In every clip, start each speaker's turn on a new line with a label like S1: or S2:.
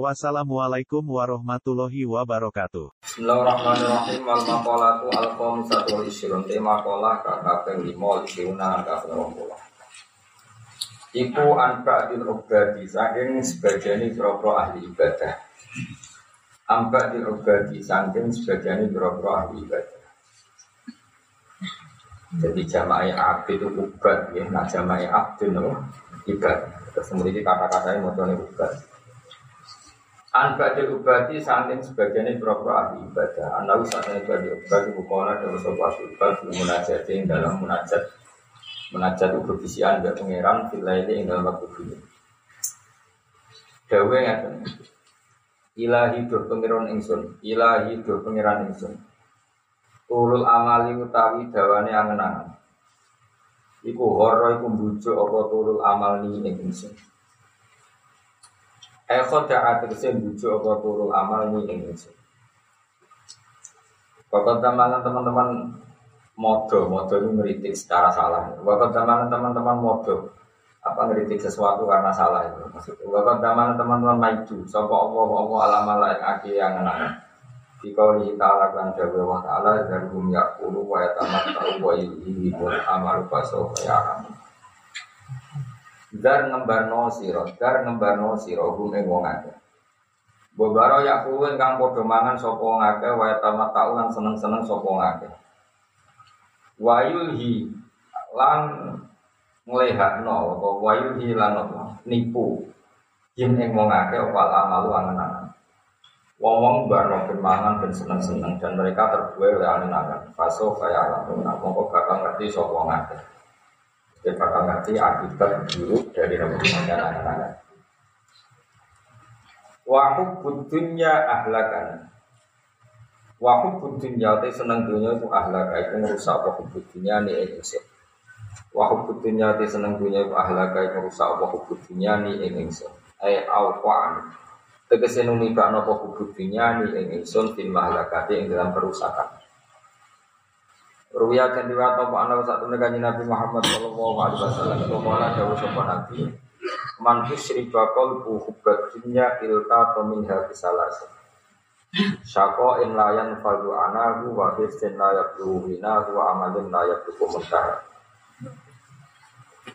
S1: Wassalamualaikum warahmatullahi wabarakatuh.
S2: Bismillahirrahmanirrahim. Wal maqalatu al khamisatu wal isyrun. Tema maqalah ka kaping 5 isyruna kaping 20 Iku anfa dil ubadi. Saking sebagian boro ahli ibadah. Anfa dil ubadi. Saking sebagian boro ahli ibadah. Jadi jama'i abdi itu ubad ya, nah jama'i abdi itu ibadah. Terus kemudian kata-katanya mau ubad An ba'dil ubati sebagian berapa ahli ibadah. Anda usahanya ibadi ubati bukola dan sopa subhat Munajat yang dalam munajat. Munajat ubudisian Biar pengeran Filaili yang dalam waktu ini Dawe yang Ilahi dur pengiran ingsun. Ilahi dur pengiran ingsun. Tulul amali utawi dawane angen-angen. Iku horo iku bujuk apa tulul amal ni ingsun Eko da'a tegesi bujuk apa turul amal ini Indonesia. Bapak teman teman-teman modo, modo ini ngeritik secara salah. Bapak teman teman-teman modo, apa ngeritik sesuatu karena salah itu maksudnya. Bapak teman teman-teman maju, sopo Allah Allah alam lain aki yang enak. Di kauli ta'ala kan jawa wa ta'ala dan hum yakulu wa yatamat ta'u wa ilhi wa amal baso ya Dar ngembarno sira, dar ngembarno sira gune wong akeh. Bobaro ya kuwi kang padha mangan sapa wong akeh wae tamat taulan seneng-seneng sapa wong. Wayulhi lan nglehakno apa wayulhi lan nipu yen ing wong akeh apa amalu angen-angen. Wong-wong barno mangan dan seneng-seneng dan mereka terbuai oleh angen-angen. Faso kaya alam, mongko bakal ngerti sapa wong. Dia bakal ngerti akibat buruk dari rebutan anak-anak. Wahub budunya ahlakan. Wahub budunya itu seneng dunia itu ahlaka itu merusak wahub budunya nih ingsun. Wahub budunya itu seneng dunia itu ahlaka itu merusak wahub budunya nih ingsun. Ay awqan. Tegese numibakno wahub budunya nih ingsun fil mahlakati ing dalam perusakan. Ruya kan diwat apa satu negara Nabi Muhammad sallallahu alaihi wasallam. Itu malah jauh sopan Nabi. Man husriba qalbu hubbat dunya ilta min salas Syako in layan falu anahu wa hifsin la yabdu hinahu wa amalin la yabdu muntaha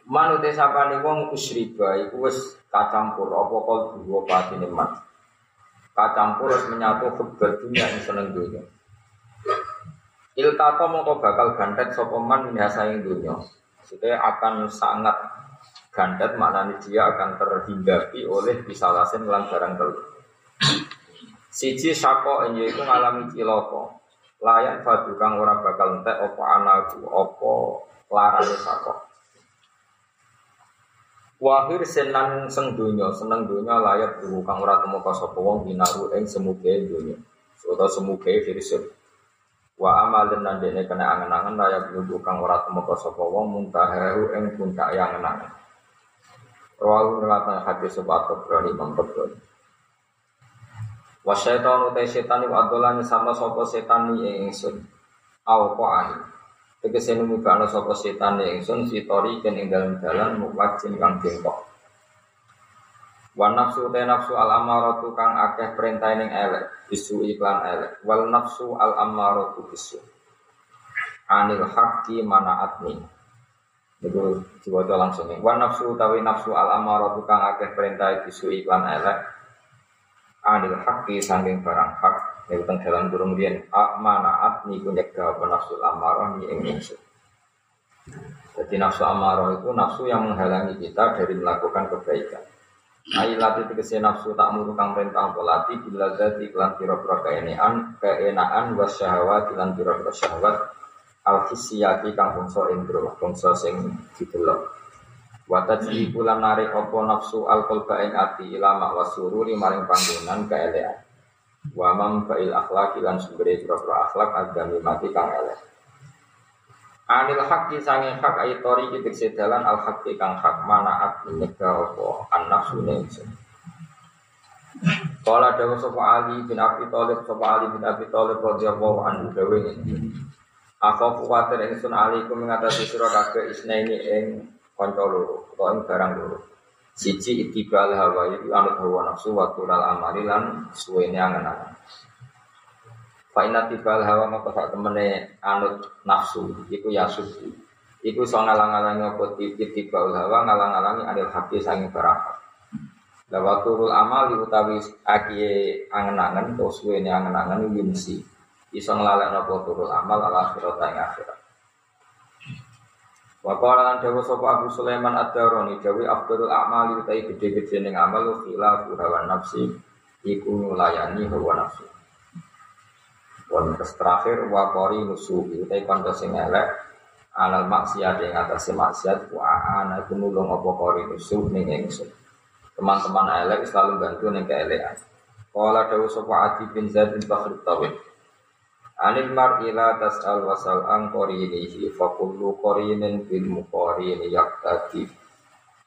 S2: Manute sapane wong usriba iku wis kacampur apa kalbu apa patine man Kacampur wis menyatu hubbat dunya ing seneng dunya Iltako mongko bakal gantet sopeman minhasa ing dunya. Maksudnya akan sangat gantet maknanya dia akan terhinggapi oleh bisalasin lan barang telu. Siji sako ini itu ngalami ciloko. Layan fadu kang ora bakal entek opo anaku opo larane sako. Wahir senang seng dunya, seneng dunya layak dulu kang ora temu sapa wong binaru ing semuge dunya. Utawa semuge virus Wa amal dan nandene kena angen-angen layak nudu kang ora temeka sapa wong muntahahu ing puncak yang angen-angen. Rawahu ngelatan hadis sebat berani mangkebun. Wa syaitan utai setan iku adolane sama sapa setan ni ingsun. Aw qani. Tegese numibakno sapa setan ni ingsun sitori ken ing dalem dalan muwajin kang bengkok. Wa nafsu te nafsu al amaratu kang akeh perintah ning elek, bisu iklan elek. Wal nafsu al amaratu bisu. Anil haqqi manaatni. Itu diwaca langsung. Wa nafsu tawi nafsu al amaratu kang akeh perintah bisu iklan elek. Anil haqqi sanging barang hak. Ini tentang dalam burung dia manaat ni ku nyegah apa nafsu amarah ni ing Jadi nafsu amarah itu nafsu yang menghalangi kita dari melakukan kebaikan. Ailati tegese nafsu tak muru kang perintah polati bila zati klan pira-pira keenaan keenaan was syahwat lan pira-pira syahwat al kang bangsa indra bangsa sing didelok wa tajri kulan narik apa nafsu al qalba ati ilama wasururi maring panggonan keelean Wa mam fa'il akhlaki lan sumbere pira-pira akhlak agami mati kang elek. Anil haqqi sange hak ayi tori kitik sedalan al haqqi kang hak manaat nyegah apa an-nafsu ingsun. Kala dawa sapa Ali bin Abi Thalib sapa Ali bin Abi Thalib radhiyallahu anhu dawe ngene. Aku kuwatir ingsun alaikum ngatasi sira kabeh isnaini ing kanca loro utawa ing barang loro. Siji itibal hawa itu anut hawa nafsu wa tulal amali lan suwene angen-angen. Fa inna tibal hawa maka sak temene anut nafsu iku ya suci. Iku iso ngalang-alangi apa tibal hawa ngalang-alangi anil hati sange barang. Lawa turul amal utawi akie angen-angen suwene angen-angen yumsi. Iso nglalekno apa turul amal ala akhirat ing akhirat. Wa qala lan dawa sapa Abu Sulaiman Ad-Darani dawi afdalul a'mali utai gede-gede ning amal khilafu hawa nafsi iku nulayani hawa nafsi. Wan terus terakhir wa qari nusu utai kanca sing elek alal maksiat ing atase maksiat wa ana iku nulung apa qari nusu ning ingsun. Teman-teman elek selalu bantu ning keelekan. Qala dawa sapa Adi bin Zaid bin Bakhr Tawid Anil mar'ila tas'al wasal ang qorinihi fa kullu bil muqarini yaqtadi.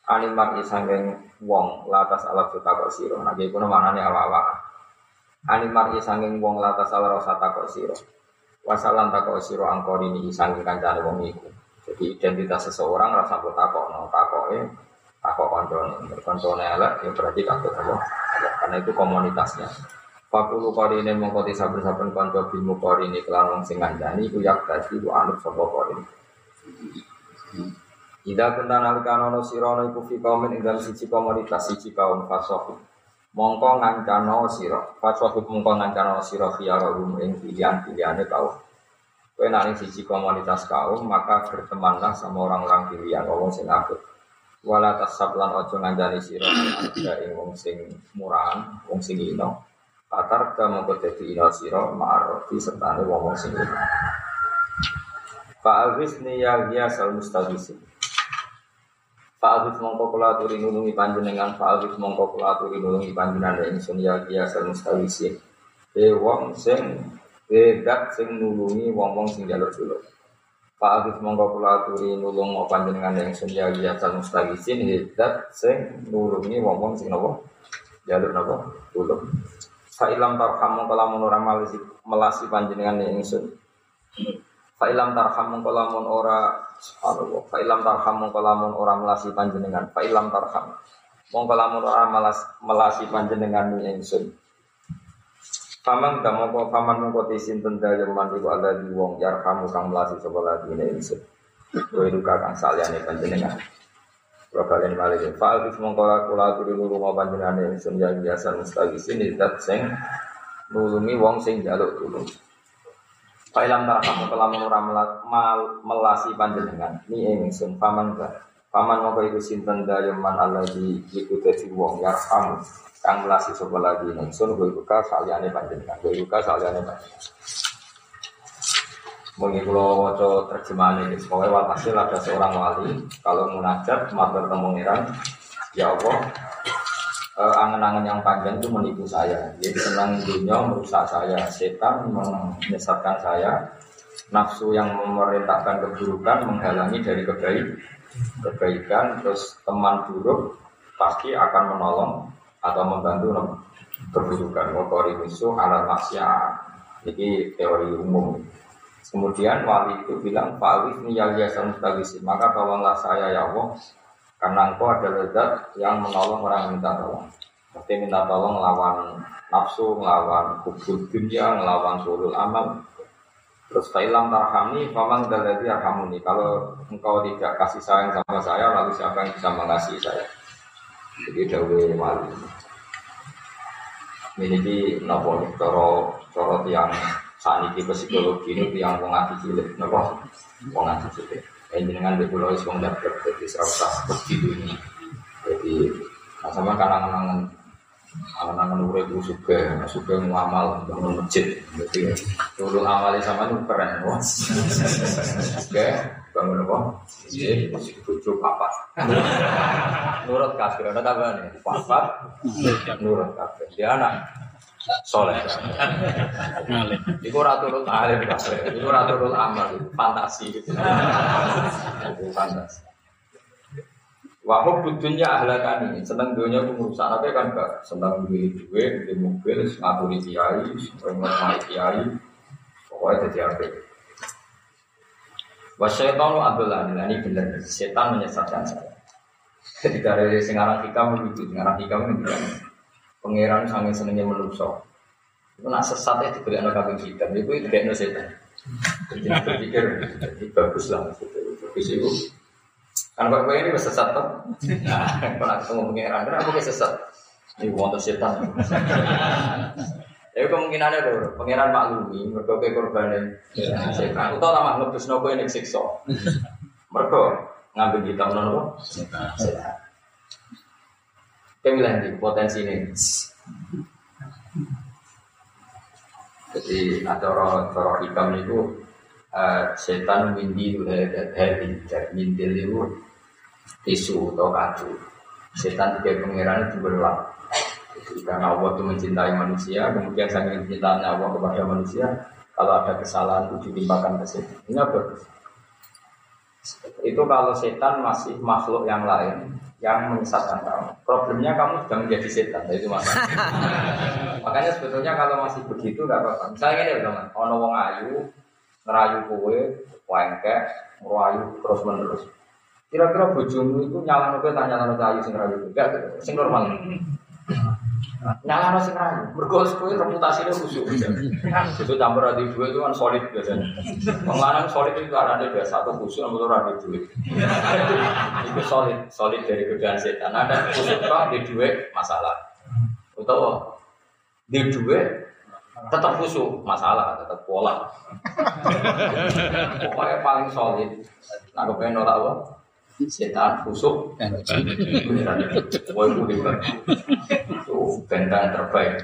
S2: Anil mar'i sanging wong latas ala takok sira. Nggih kuno manane awak-awak. Anil mar'i sanging wong latas ala rasa takok sira. Wasalan takok sira ang qorinihi sanging kancane wong iku. Jadi identitas seseorang rasa mbok takok no takok koncone. Koncone elek ya berarti takut apa? Karena itu komunitasnya. Fakulu korine mongko saben-saben kanca bimu korine kelan wong sing ngandani iku yak dadi ku anut sapa korine. Ida kenta nalikana ana sira iku fi kaumin ing siji komunitas siji kaum fasohib. Mongko ngancana sira. Fasohib mongko ngancana sira khiyarum ing pilihan-pilihane kaum. Kowe nang siji komunitas kaum maka bertemanlah sama orang-orang pilihan wong sing apik. Wala tasab lan aja ngandani sira ing wong sing murahan, wong sing ino. Patar ke mongko dadi ina sira ma'arfi serta wong sing ina. Fa'awis niya ya sal mustawisin. Fa'awis mongko kula aturi nulungi panjenengan Fa'awis mongko kula aturi nulungi panjenengan ingsun ya ya sal mustawisin. E wong sing bedat sing nulungi wong-wong sing jalur dulu. Fa'awis mongko kula aturi nulung panjenengan ingsun ya ya sal mustawisin. Bedat sing nulungi wong-wong sing nopo jalur nopo dulu. Fa'ilam tarham mongko lamun ora melasi panjenengan ingsun. Fa'ilam tarham mongko lamun ora subhanallah. Fa'ilam tarham mongko lamun ora melasi panjenengan. Fa'ilam tarham mongko ora melas melasi panjenengan ingsun. Paman ka mongko paman mongko tisin tenda man iku ada di wong yarhamu kang melasi sapa lagi ingsun. Kowe duka kang saliyane panjenengan. Wa kalian balik Fa'al bis mongkola kula turi nulunga panjenengan ingsun ya biasa mustagisin idat sing nulungi wong sing jaluk tulung. Fa'ilam kelamun ora mal melasi panjenengan ni ingsun paman ka. Paman mongko iku sinten dayeman Allah di iku dadi wong yarham kang melasi sapa lagi ingsun kowe iku ka saliyane panjenengan. Kowe iku ka saliyane panjenengan. Mungkin kalau waca terjemahan ini, pokoknya walhasil ada seorang wali kalau munajat matur pengiran, ya Allah, eh, angen-angen yang panjang itu menipu saya. Jadi senang dunia merusak saya, setan menyesatkan saya, nafsu yang memerintahkan keburukan menghalangi dari kebaik, kebaikan, terus teman buruk pasti akan menolong atau membantu keburukan. Wakori musuh alat maksiat. Ini teori umum. Kemudian wali itu bilang, Fa'awif niyal yasa mustagisi, maka tolonglah saya ya Allah, karena engkau ada lezat yang menolong orang minta tolong. Seperti minta tolong melawan nafsu, melawan kubur dunia, melawan sulul amal. Terus fa'ilam tarhami, faman daladi arhamuni. Kalau engkau tidak kasih sayang sama saya, lalu siapa yang bisa mengasihi saya? Jadi dawe wali. Ini di nopo coro coro tiang ini psikologi ini yang wong ati cilik, nopo wong ati cilik. Ini dengan di pulau is wong jadi serasa begitu ini. Jadi nah sama kanang-kanangan Anak-anak urip itu suka, suka ngamal bangun masjid. Jadi turun amalnya sama itu keren, wah. Oke, bangun apa? Masih bujuk papa. Nurut kafir, ada apa nih? Papa, nurut kafir. Dia anak soleh. Iku ora turut alim kabeh. Iku ora turut amal, fantasi. Itu fantasi. Wahub dunia ahlakani, seneng dunia aku merusak apa kan gak seneng duit duit, di mobil, ngapuri kiai, ngomong kiai, pokoknya jadi apa? Wasyaitan adalah ini benar, setan menyesatkan saya. Ketika dari singarang hikam begitu, singarang hikam itu pangeran sangat senengnya menusuk. Itu nak sesat ya diberi anak kambing kita, itu itu kayak setan. Jadi berpikir, bagus lah, bagus itu Kan kok ini sesat tuh. Nah, kalau ketemu pengiran, kenapa kayak sesat? Ini wonten setan. Ya kemungkinannya tuh, pengiran maklumi, mereka kayak korban setan. Utau lama ngebus nopo ini siksa. Mereka ngambil kita nopo setan. Bilang di potensi ini. Jadi ada orang-orang hikam itu uh, setan mindi dari mintil itu tisu atau kacu. Setan tiga pengiran itu. Jadi karena Allah itu mencintai manusia, kemudian saking cintanya Allah kepada manusia, kalau ada kesalahan itu ditimpakan ke setan. Ini bagus. Itu kalau setan masih makhluk yang lain yang menyesatkan kamu. Problemnya kamu sudah menjadi setan, itu masalah. Makanya sebetulnya kalau masih begitu nggak apa-apa. Misalnya ini teman, ono wong ayu, ngerayu kue, wengkek, ngerayu terus menerus. Kira-kira bojomu itu nyala nopo tanya nopo ayu sing rayu. Enggak, sing normal. Nyala nopo sing rayu. Mergo kowe reputasinya khusyuk. Itu campur adi dua itu kan solid biasanya. Pengelanang solid itu ada biasa satu khusyuk nomor adi dua. Itu solid, solid dari godaan setan. Ada khusyuk kok di dua masalah. Utawa di dua tetap khusyuk masalah, tetap pola. Pokoknya paling solid. Nah, kepengen nolak apa? setan busuk Woi hebat itu bentang terbaik.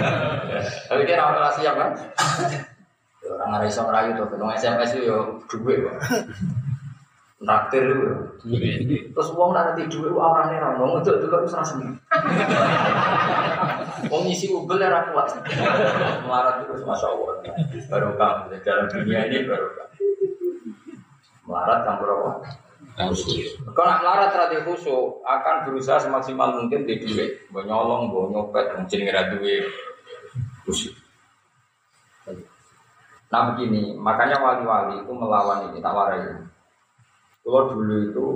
S2: Tapi dia orang siap kan orang nggak bisa ngerayu tuh. Ketemu SMS itu yo duit Naktir itu terus uang nanti duit orang nih orang. Dulu itu sendiri. Uang ngisi ubel ya kuat melarat terus masya Allah. Baru kamu dalam dunia ini baru kamu. Melarat campur apa kalau melarat terhadap khusyuk akan berusaha semaksimal mungkin di duit, mau nyolong, mau nyopet, mungkin ngira duit khusyuk. Nah begini, makanya wali-wali itu melawan ini, tak warai. Kalau dulu itu,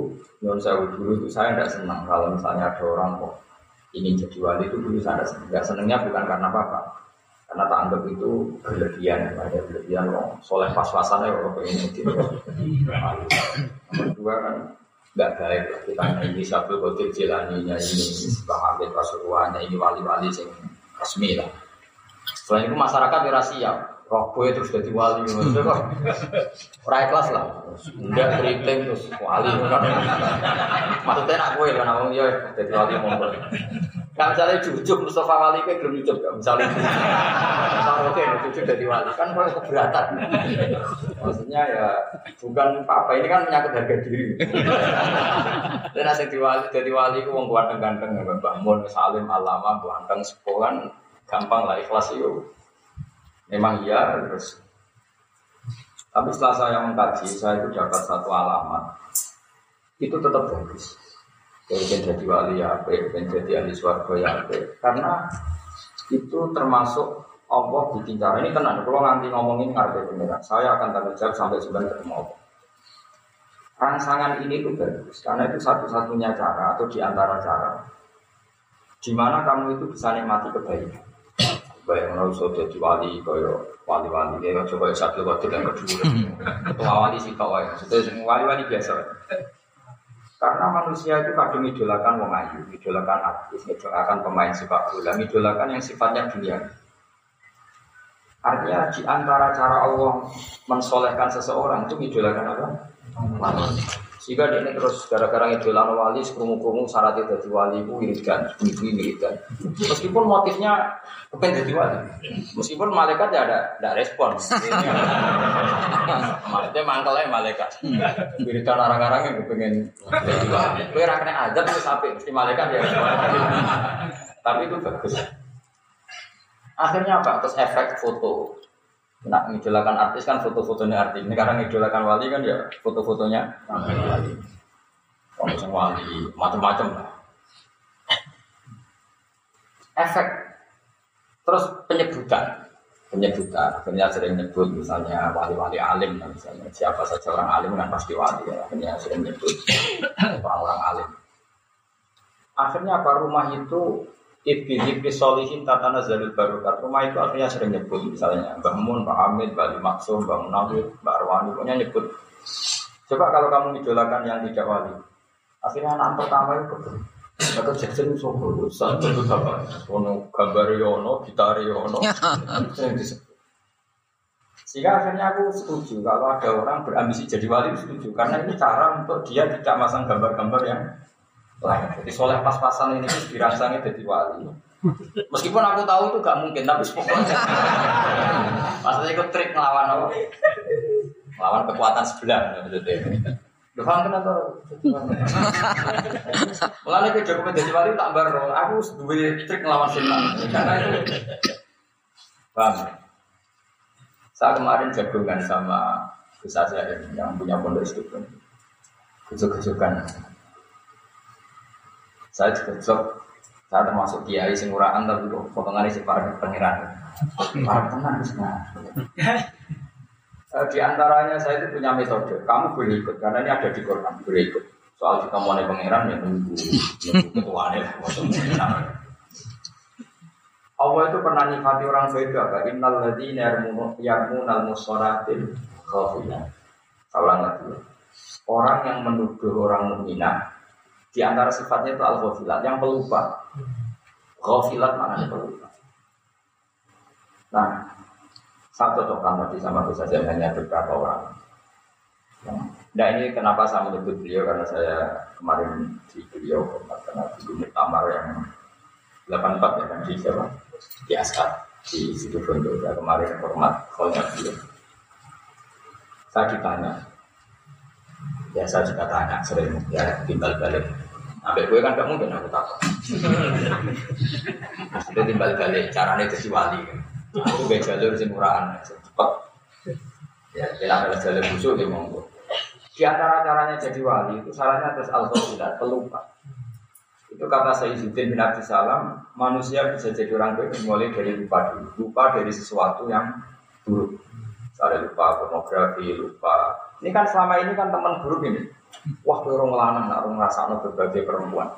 S2: non saya dulu itu saya tidak senang kalau misalnya ada orang kok ingin jadi wali itu dulu saya tidak senang. Tidak senangnya bukan karena apa-apa, karena tak anggap itu berlebihan, ada berlebihan loh. Soleh pas-pasannya kalau pengen jadi Nomor dua kan nggak baik kita ini satu kotir jilaninya ini Bang Hamid Pasuruannya ini wali-wali sing resmi lah. Selain itu masyarakat ya siap. Gue terus jadi wali, maksudnya kok Rai kelas lah, udah keriting terus wali kan. Maksudnya nak gue kan, ngomong ya jadi wali mau Nah misalnya cucu Mustafa Wali kayak belum cucu gak misalnya. Misalnya oke cucu dari wali kan kalau keberatan. Maksudnya ya bukan apa ini kan menyangkut harga diri. Dan asing di wali dari wali itu mau ganteng-ganteng ya bangun salim alama ganteng sekolah gampang lah ikhlas itu. Memang iya terus. Tapi setelah saya mengkaji saya itu dapat satu alamat itu tetap bagus pengen jadi wali ya pengen jadi ahli suarga ya karena itu termasuk Allah bikin cara ini tenang kalau nanti ngomongin ngarep pengiran saya akan tanggung jawab sampai sebentar ketemu Allah rangsangan ini tuh bagus karena itu satu-satunya cara atau di antara cara di mana kamu itu bisa nikmati kebaikan. Baik menurut saudara jadi wali koyo wali-wali dia coba satu waktu yang kedua. Ketua wali sih kau ya sudah wali-wali biasa karena manusia itu kadang idolakan wong ayu, idolakan artis, idolakan pemain sepak bola, idolakan yang sifatnya dunia. Artinya di antara cara Allah mensolehkan seseorang itu idolakan apa? Manusia. Jika dia ini terus gara-gara idolan wali, sekrungu-krungu syarat jadi wali itu wiridan, itu wiridan. Meskipun motifnya kepengen jadi wali, meskipun malaikat ya ada, ada respon. Maksudnya mangkelnya malaikat. Wiridan orang-orang yang kepengen jadi wali. Kue rakyatnya aja tuh sampai mesti malaikat ya. Tapi itu bagus. Akhirnya apa? Terus efek foto. Nah, ngidolakan artis kan foto-fotonya artis. Ini karena ngidolakan wali kan ya foto-fotonya wali. Orang wali, macam-macam lah. Efek. Terus penyebutan. Penyebutan. Akhirnya sering nyebut misalnya wali-wali alim. Misalnya siapa saja orang alim kan pasti wali. Ya. Akhirnya sering nyebut orang-orang alim. Akhirnya apa rumah itu Ibn solihin tatana zalil barokat Rumah itu akhirnya sering nyebut Misalnya Mbak Mun, Mbak Hamid, Mbak Ali Maksum, Mbak Munawir, Mbak Arwani Pokoknya nyebut. Coba kalau kamu idolakan yang tidak wali Akhirnya anak pertama itu Kata Jackson sopo Satu itu apa? Ono gambar yono, gitar yono Sehingga akhirnya aku setuju Kalau ada orang berambisi jadi wali setuju. Karena ini cara untuk dia tidak masang gambar-gambar yang. Jadi soleh pas-pasan ini dirangsangnya jadi wali. Meskipun aku tahu itu gak mungkin, tapi pokoknya maksudnya ikut trik melawan apa? Melawan kekuatan sebelah, maksudnya. Lu paham kenapa? Mulanya ke jadi wali tak baru. Aku dua trik melawan setan. Karena itu paham. Saya kemarin jagungan sama Gus yang punya pondok istiqomah. Kejuk-kejukan saya sok saya termasuk kiai sing uraan tapi kok potongan si para pangeran. Para tenang uh, Di antaranya saya itu punya metode. Kamu boleh ikut karena ini ada di Quran, boleh ikut. Soal kita mau pangeran ya nunggu, nunggu ketuaan lah. Allah itu pernah nikmati orang beda. Kak Innal ladina yarmunal musolatin khafilah. Salah lagi. Orang yang menuduh orang mukminah di antara sifatnya itu al-ghafilat, yang pelupa. Ghafilat mana pelupa. Nah, satu cocokkan tadi sama bisa saja hanya beberapa orang. Nah ini kenapa saya menyebut beliau karena saya kemarin di beliau karena di Tamar yang 84 ya kan di siapa di Askat di situ Bondo ya kemarin hormat kholnya beliau. Saya ditanya, ya saya juga tanya sering ya timbal balik Sampai gue kan gak mungkin aku takut. Maksudnya timbal balik caranya jadi wali. Aku gak jalur sing murahan cepat. Ya, kita ada jalur busuk di monggo. Di antara caranya jadi wali itu salahnya atas al tidak pelupa. Itu kata Sayyiduddin bin Abdul Salam, manusia bisa jadi orang baik mulai dari lupa dulu. Lupa dari sesuatu yang buruk. Misalnya lupa pornografi, lupa. Ini kan selama ini kan teman buruk ini. Wah, orang lanang orang ngrasakno berbagai perempuan.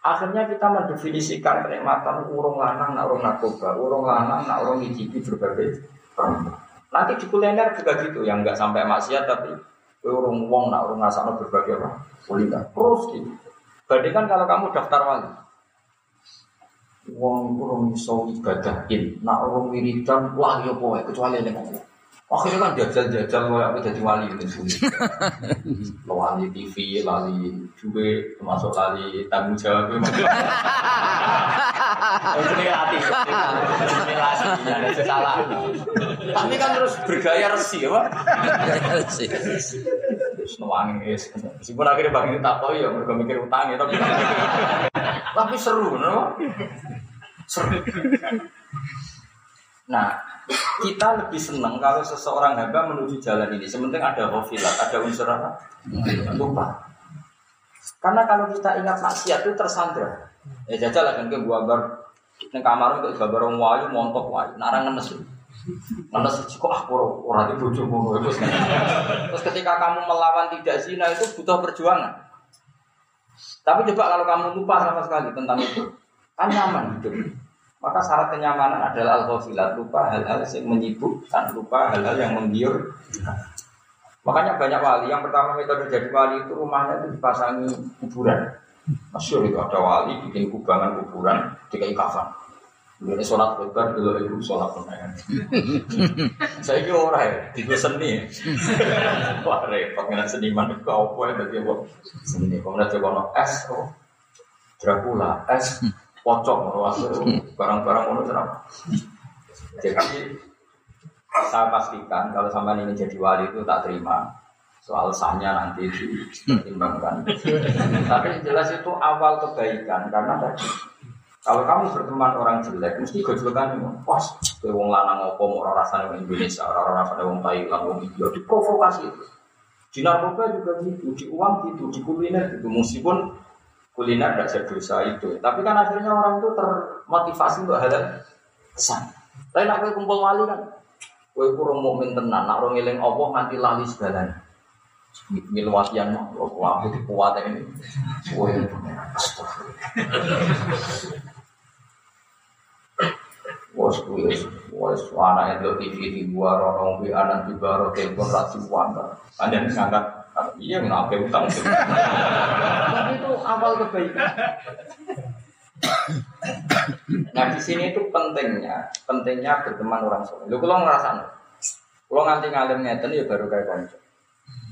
S2: Akhirnya kita mendefinisikan kenikmatan urung lanang urung narkoba, urung lanang urung ngicipi berbagai perempuan. Nanti di kuliner juga gitu, yang nggak sampai maksiat tapi urung wong nak urung ngrasakno berbagai apa? Kuliner. Terus gitu. Bandingkan kalau kamu daftar wali. Wong urung iso ibadahin, nak urung wiridan, wah yo poe kecuali nek Akhirnya kan jajal-jajal kayak aku jadi wali itu sulit. Wali TV, lali juga termasuk lali tanggung jawab. Itu hati, simulasi, ada salah. Tapi kan terus bergaya resi, apa? Bergaya resi. Terus nangis, meskipun akhirnya bagi tak tahu ya, mereka mikir utang ya, tapi tapi seru, no? Seru. Nah, kita lebih senang kalau seseorang hamba menuju jalan ini. Sementing ada hofilat, ada unsur apa? Lupa. Karena kalau kita ingat maksiat itu tersandra. Ya jajal lah kan ke gua bar neng kamar untuk gambar orang wayu montok wayu, narang ngenes. Ngenes kok ah orang itu bojomu terus. Terus ketika kamu melawan tidak zina itu butuh perjuangan. Tapi coba kalau kamu lupa sama sekali tentang itu, kan nyaman hidup. Maka syarat kenyamanan adalah al-ghafilat, lupa hal-hal yang menyibukkan, lupa hal-hal yang menggiur. Makanya banyak wali, yang pertama metode jadi wali itu rumahnya itu dipasangi kuburan. Masyur itu ada wali bikin kubangan kuburan, dikai kafan. Ini sholat lebar dulu ibu sholat penayan. Saya kira orang ya, tiga seni. Wah repot dengan seniman itu apa ya tadi apa? Seni. Kemudian coba es, oh Dracula, es pocong barang-barang ono Jadi saya pastikan kalau sama ini jadi wali itu tak terima soal sahnya nanti dipertimbangkan. Tapi jelas itu awal kebaikan karena tadi Kalau kamu berteman orang jelek, mesti gojlokan pas kowe wong lanang apa orang rasanya wong Indonesia, orang rasanya wong Thailand, wong India, diprovokasi itu. Di narkoba juga gitu, di uang gitu, di kuliner gitu. Meskipun kuliner tidak jadi dosa itu, tapi kan akhirnya orang itu termotivasi untuk hal kesan. Tapi nak kumpul wali kan, kowe kurang mukmin tenan, nak orang ngeling Allah nganti lali segalanya. Milwatian mah, wah, itu kuat ini. Kowe Wes wes wes anak itu TV di luar bi anak di baru telepon rasi wanda. Anda ngangkat iya kenapa utang Tapi itu awal kebaikan. Nah di sini itu pentingnya, pentingnya berteman orang soleh. Lu kalau ngerasa, kalau nganti ngalim ngeten ya baru kayak konco.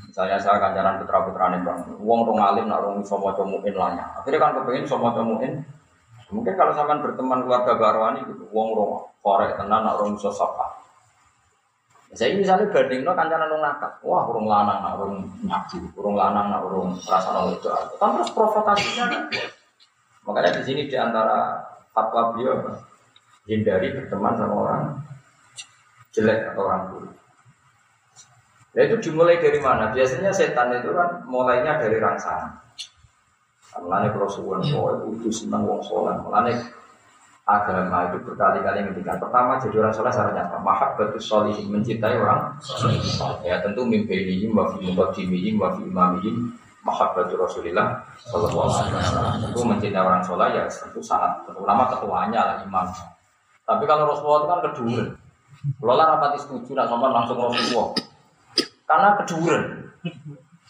S2: Misalnya saya kancaran putra putra nih bang, uang rong alim nak rong somo comuin lahnya. Akhirnya kan kepengen somo comuin Mungkin kalau sampean berteman keluarga barwani gitu, wong rong korek tenan nak rong iso sapa. Saya misalnya banding no kancana nung nakal, wah urung lanang nak urung nyaji, urung lanang nak urung rasa nol itu, kan terus provokasinya kan. Makanya di sini di antara fatwa beliau hindari berteman sama orang jelek atau orang buruk. Ya itu dimulai dari mana? Biasanya setan itu kan mulainya dari rangsangan. Mulane kalau suwun kowe kudu seneng wong soleh. Mulane agama itu berkali-kali ngendikan. Pertama jadi orang soleh syaratnya apa? Mahabbatus sholihin mencintai orang Ya tentu mimpi wa fi muqaddimihim wa fi imamihim mahabbatu Rasulillah sallallahu alaihi wasallam. Tentu mencintai orang soleh ya tentu sangat ulama ketuanya lah imam. Tapi kalau Rasulullah itu kan kedua. Kalau lah rapati setuju nak sama langsung Rasulullah. Karena kedua.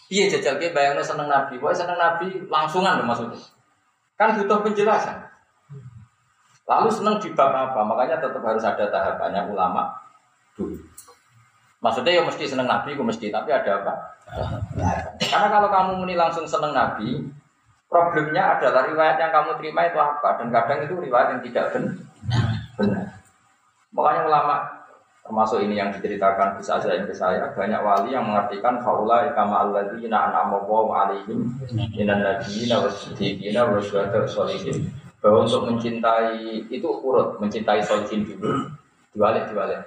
S2: Iya jajal ke bayangnya seneng Nabi, pokoknya seneng Nabi langsungan loh maksudnya. Kan butuh penjelasan. Lalu seneng di bab apa? Makanya tetap harus ada tahapannya ulama dulu. Maksudnya ya mesti seneng Nabi, gue mesti, tapi ada apa? Karena kalau kamu muni langsung seneng Nabi, problemnya adalah riwayat yang kamu terima itu apa? Dan kadang itu riwayat yang tidak benar. Makanya ulama termasuk ini yang diceritakan bisa saja ke saya banyak wali yang mengartikan faula ikama alladzina an'ama Allahu alaihim minan nabiyina wasiddiqina wasyuhada sholihin bahwa untuk mencintai itu urut mencintai sholihin dulu diwalik diwalik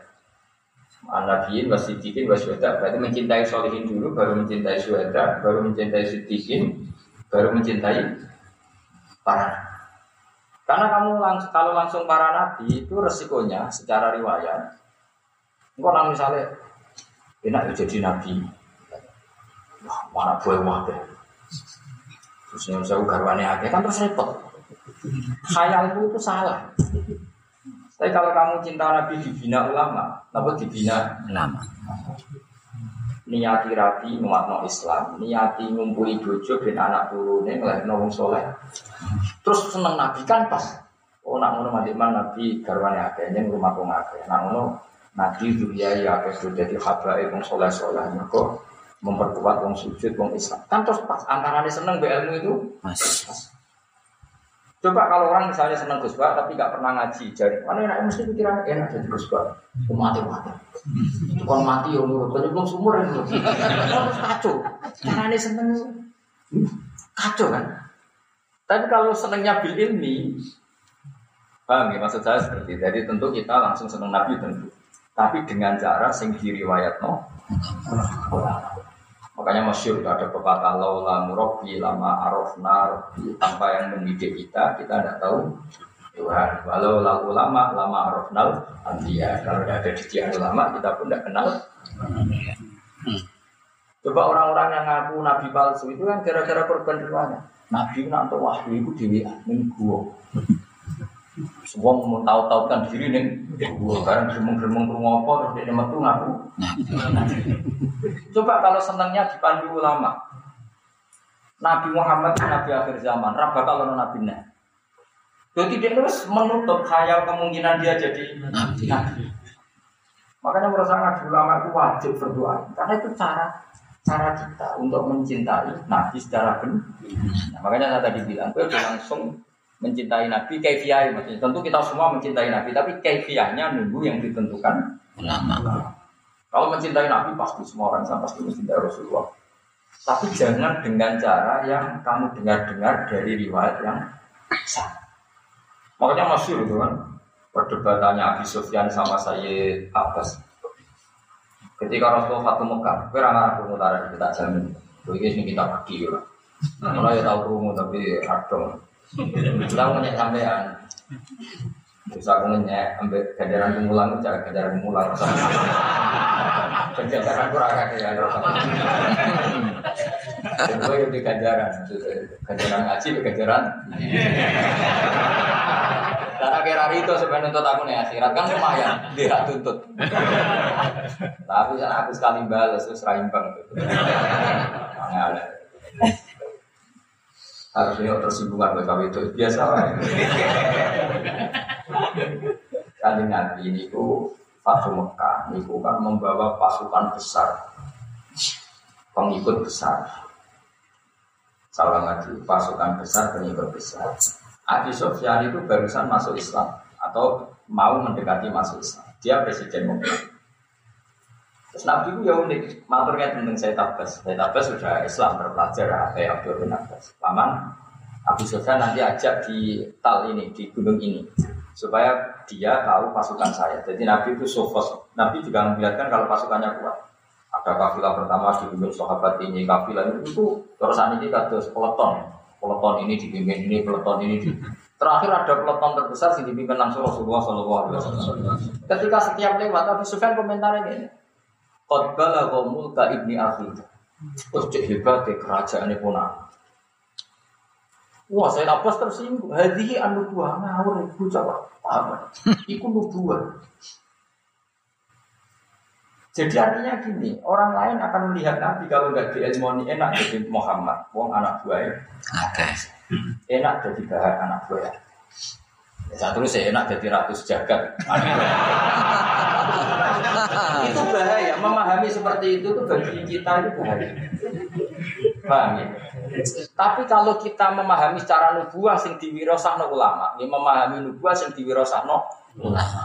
S2: An-Nabiyin wasiddiqin wasyuhada berarti mencintai sholihin dulu baru mencintai syuhada baru mencintai siddiqin baru mencintai para karena kamu lang kalau langsung para nabi itu resikonya secara riwayat Engkau nang misalnya enak ya jadi nabi. Wah, mana boleh wah. Terus yang saya garwane aja kan terus repot. Khayalku itu salah. Tapi kalau kamu cinta Nabi dibina ulama, apa dibina ulama? Niati rapi nguatno Islam, niati ngumpuli bojo dan anak turune ngelahirno wong soleh. Terus seneng Nabi kan pas. Oh nak ngono mati Nabi garwane akeh ning rumah wong akeh. Nak ngono Nabi dunia ya sudah jadi habaib wong soleh soleh kok memperkuat wong sujud wong Islam. Kan terus pas antara seneng be ilmu itu mas. Coba kalau orang misalnya seneng Gus tapi gak pernah ngaji, jadi mana enak mesti pikiran enak jadi Gus Bah. Mati mati. Kon mati ya umur, kan belum sumur itu. Terus kacau. Caranya seneng kacau kan. Tapi kalau senengnya bil ilmi, paham ya maksud saya seperti itu. Jadi tentu kita langsung seneng Nabi tentu tapi dengan cara sing diriwayat no makanya masyur ada pepatah laula murabbi lama arofna tanpa yang mendidik kita kita tidak tahu Tuhan. Walau lalu lama lama arofnal antia kalau tidak ada didikan ulama kita pun tidak kenal. Coba orang-orang yang ngaku nabi palsu itu kan gara-gara korban nabi nanti wahyu itu minggu semua mau tahu-tahu kan diri nih, sekarang geremeng-geremeng rumah apa terus dia metu ngaku. Coba kalau senangnya dipandu ulama, Nabi Muhammad Nabi akhir zaman, raba kalau Nabi nah. Jadi dia terus menutup khayal kemungkinan dia jadi Nabi. Makanya saya ngaji ulama itu wajib berdoa, karena itu cara cara kita untuk mencintai Nabi secara benar. Nah, makanya saya tadi bilang, gue langsung mencintai Nabi kaifiah maksudnya tentu kita semua mencintai Nabi tapi kaifiahnya nunggu yang ditentukan ulama. Kalau mencintai Nabi pasti semua orang sama pasti mencintai Rasulullah. Tapi jangan dengan cara yang kamu dengar-dengar dari riwayat yang sah. Makanya masih itu kan perdebatannya Abi Sufyan sama Sayyid Abbas. Ketika Rasulullah Fatu Mekah, kira nggak aku mutara kita jamin. Begitu ini kita pergi lah. Kalau ya tahu rumu tapi radong. Kita mau nyek sampean. Bisa aku nyek ambil ganjaran pengulang, cara ganjaran pengulang. Ganjaran kurang ada ya. Kedua itu ganjaran, ganjaran ngaji, ganjaran. Karena kira itu sebenarnya untuk aku nih akhirat kan lumayan, dia tuntut. Tapi aku sekali balas terus raimbang. Aneh Harusnya tersinggungan mereka itu biasa lah. Kali nanti ini ku Fatu Mekah, ini kan membawa pasukan besar, pengikut besar. Salah lagi, pasukan besar, pengikut besar. Abi Sofyan itu barusan masuk Islam atau mau mendekati masuk Islam. Dia presiden Mekah. Terus Nabi itu ya unik, maturnya tentang saya tabas. Saya tabas sudah Islam berpelajar kayak Abdul bin Abbas. Paman Abu Sofyan nanti ajak di tal ini, di gunung ini. Supaya dia tahu pasukan saya. Jadi Nabi itu sofos. Nabi juga memperlihatkan kalau pasukannya kuat. Ada kafilah pertama dipimpin sahabat ini, kafilah itu, itu terus ini kata peleton. Peleton ini dipimpin ini, peleton ini di Terakhir ada peleton terbesar yang dipimpin langsung Rasulullah SAW. Ketika setiap lewat Abu Sufyan komentar ini, Qad balagha mulka ibni akhi. Terus cek hebat ke kerajaan ini pun Wah, saya nafas tersinggung. Hadihi anu buah ngawur ibu coba apa? Iku nubuah. Jadi artinya gini, orang lain akan melihat Nabi kalau nggak diilmoni enak jadi Muhammad, wong anak buah
S3: Oke.
S2: Enak jadi bahan anak buah. Ya, saat terus saya enak jadi ratus jagat. itu. Memahami seperti itu tuh bagi kita itu bahaya. Paham ya? Tapi kalau kita memahami secara nubuah sing diwirosahno ulama, ya memahami nubuah sing diwirosahno ulama.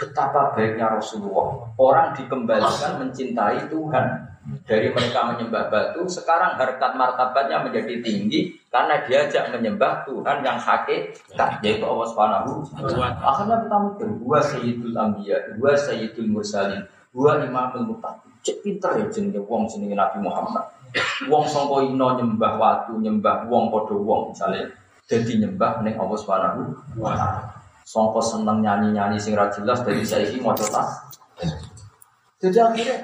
S2: Betapa baiknya Rasulullah. Orang dikembalikan mencintai Tuhan. Dari mereka menyembah batu, sekarang harkat martabatnya menjadi tinggi karena diajak menyembah Tuhan yang hakikat, yaitu Allah Subhanahu Akhirnya kita mikir, dua sayyidul anbiya, dua sayyidul mursalin, dua imamul muttaqin. Cek pinter ya jenenge wong jenenge Nabi Muhammad. Wong sangka ino nyembah watu, nyembah wong padha wong misalnya. Jadi nyembah ning Allah Subhanahu. Sangka seneng nyanyi-nyanyi sing ra jelas dari saiki maca tas. Jadi akhirnya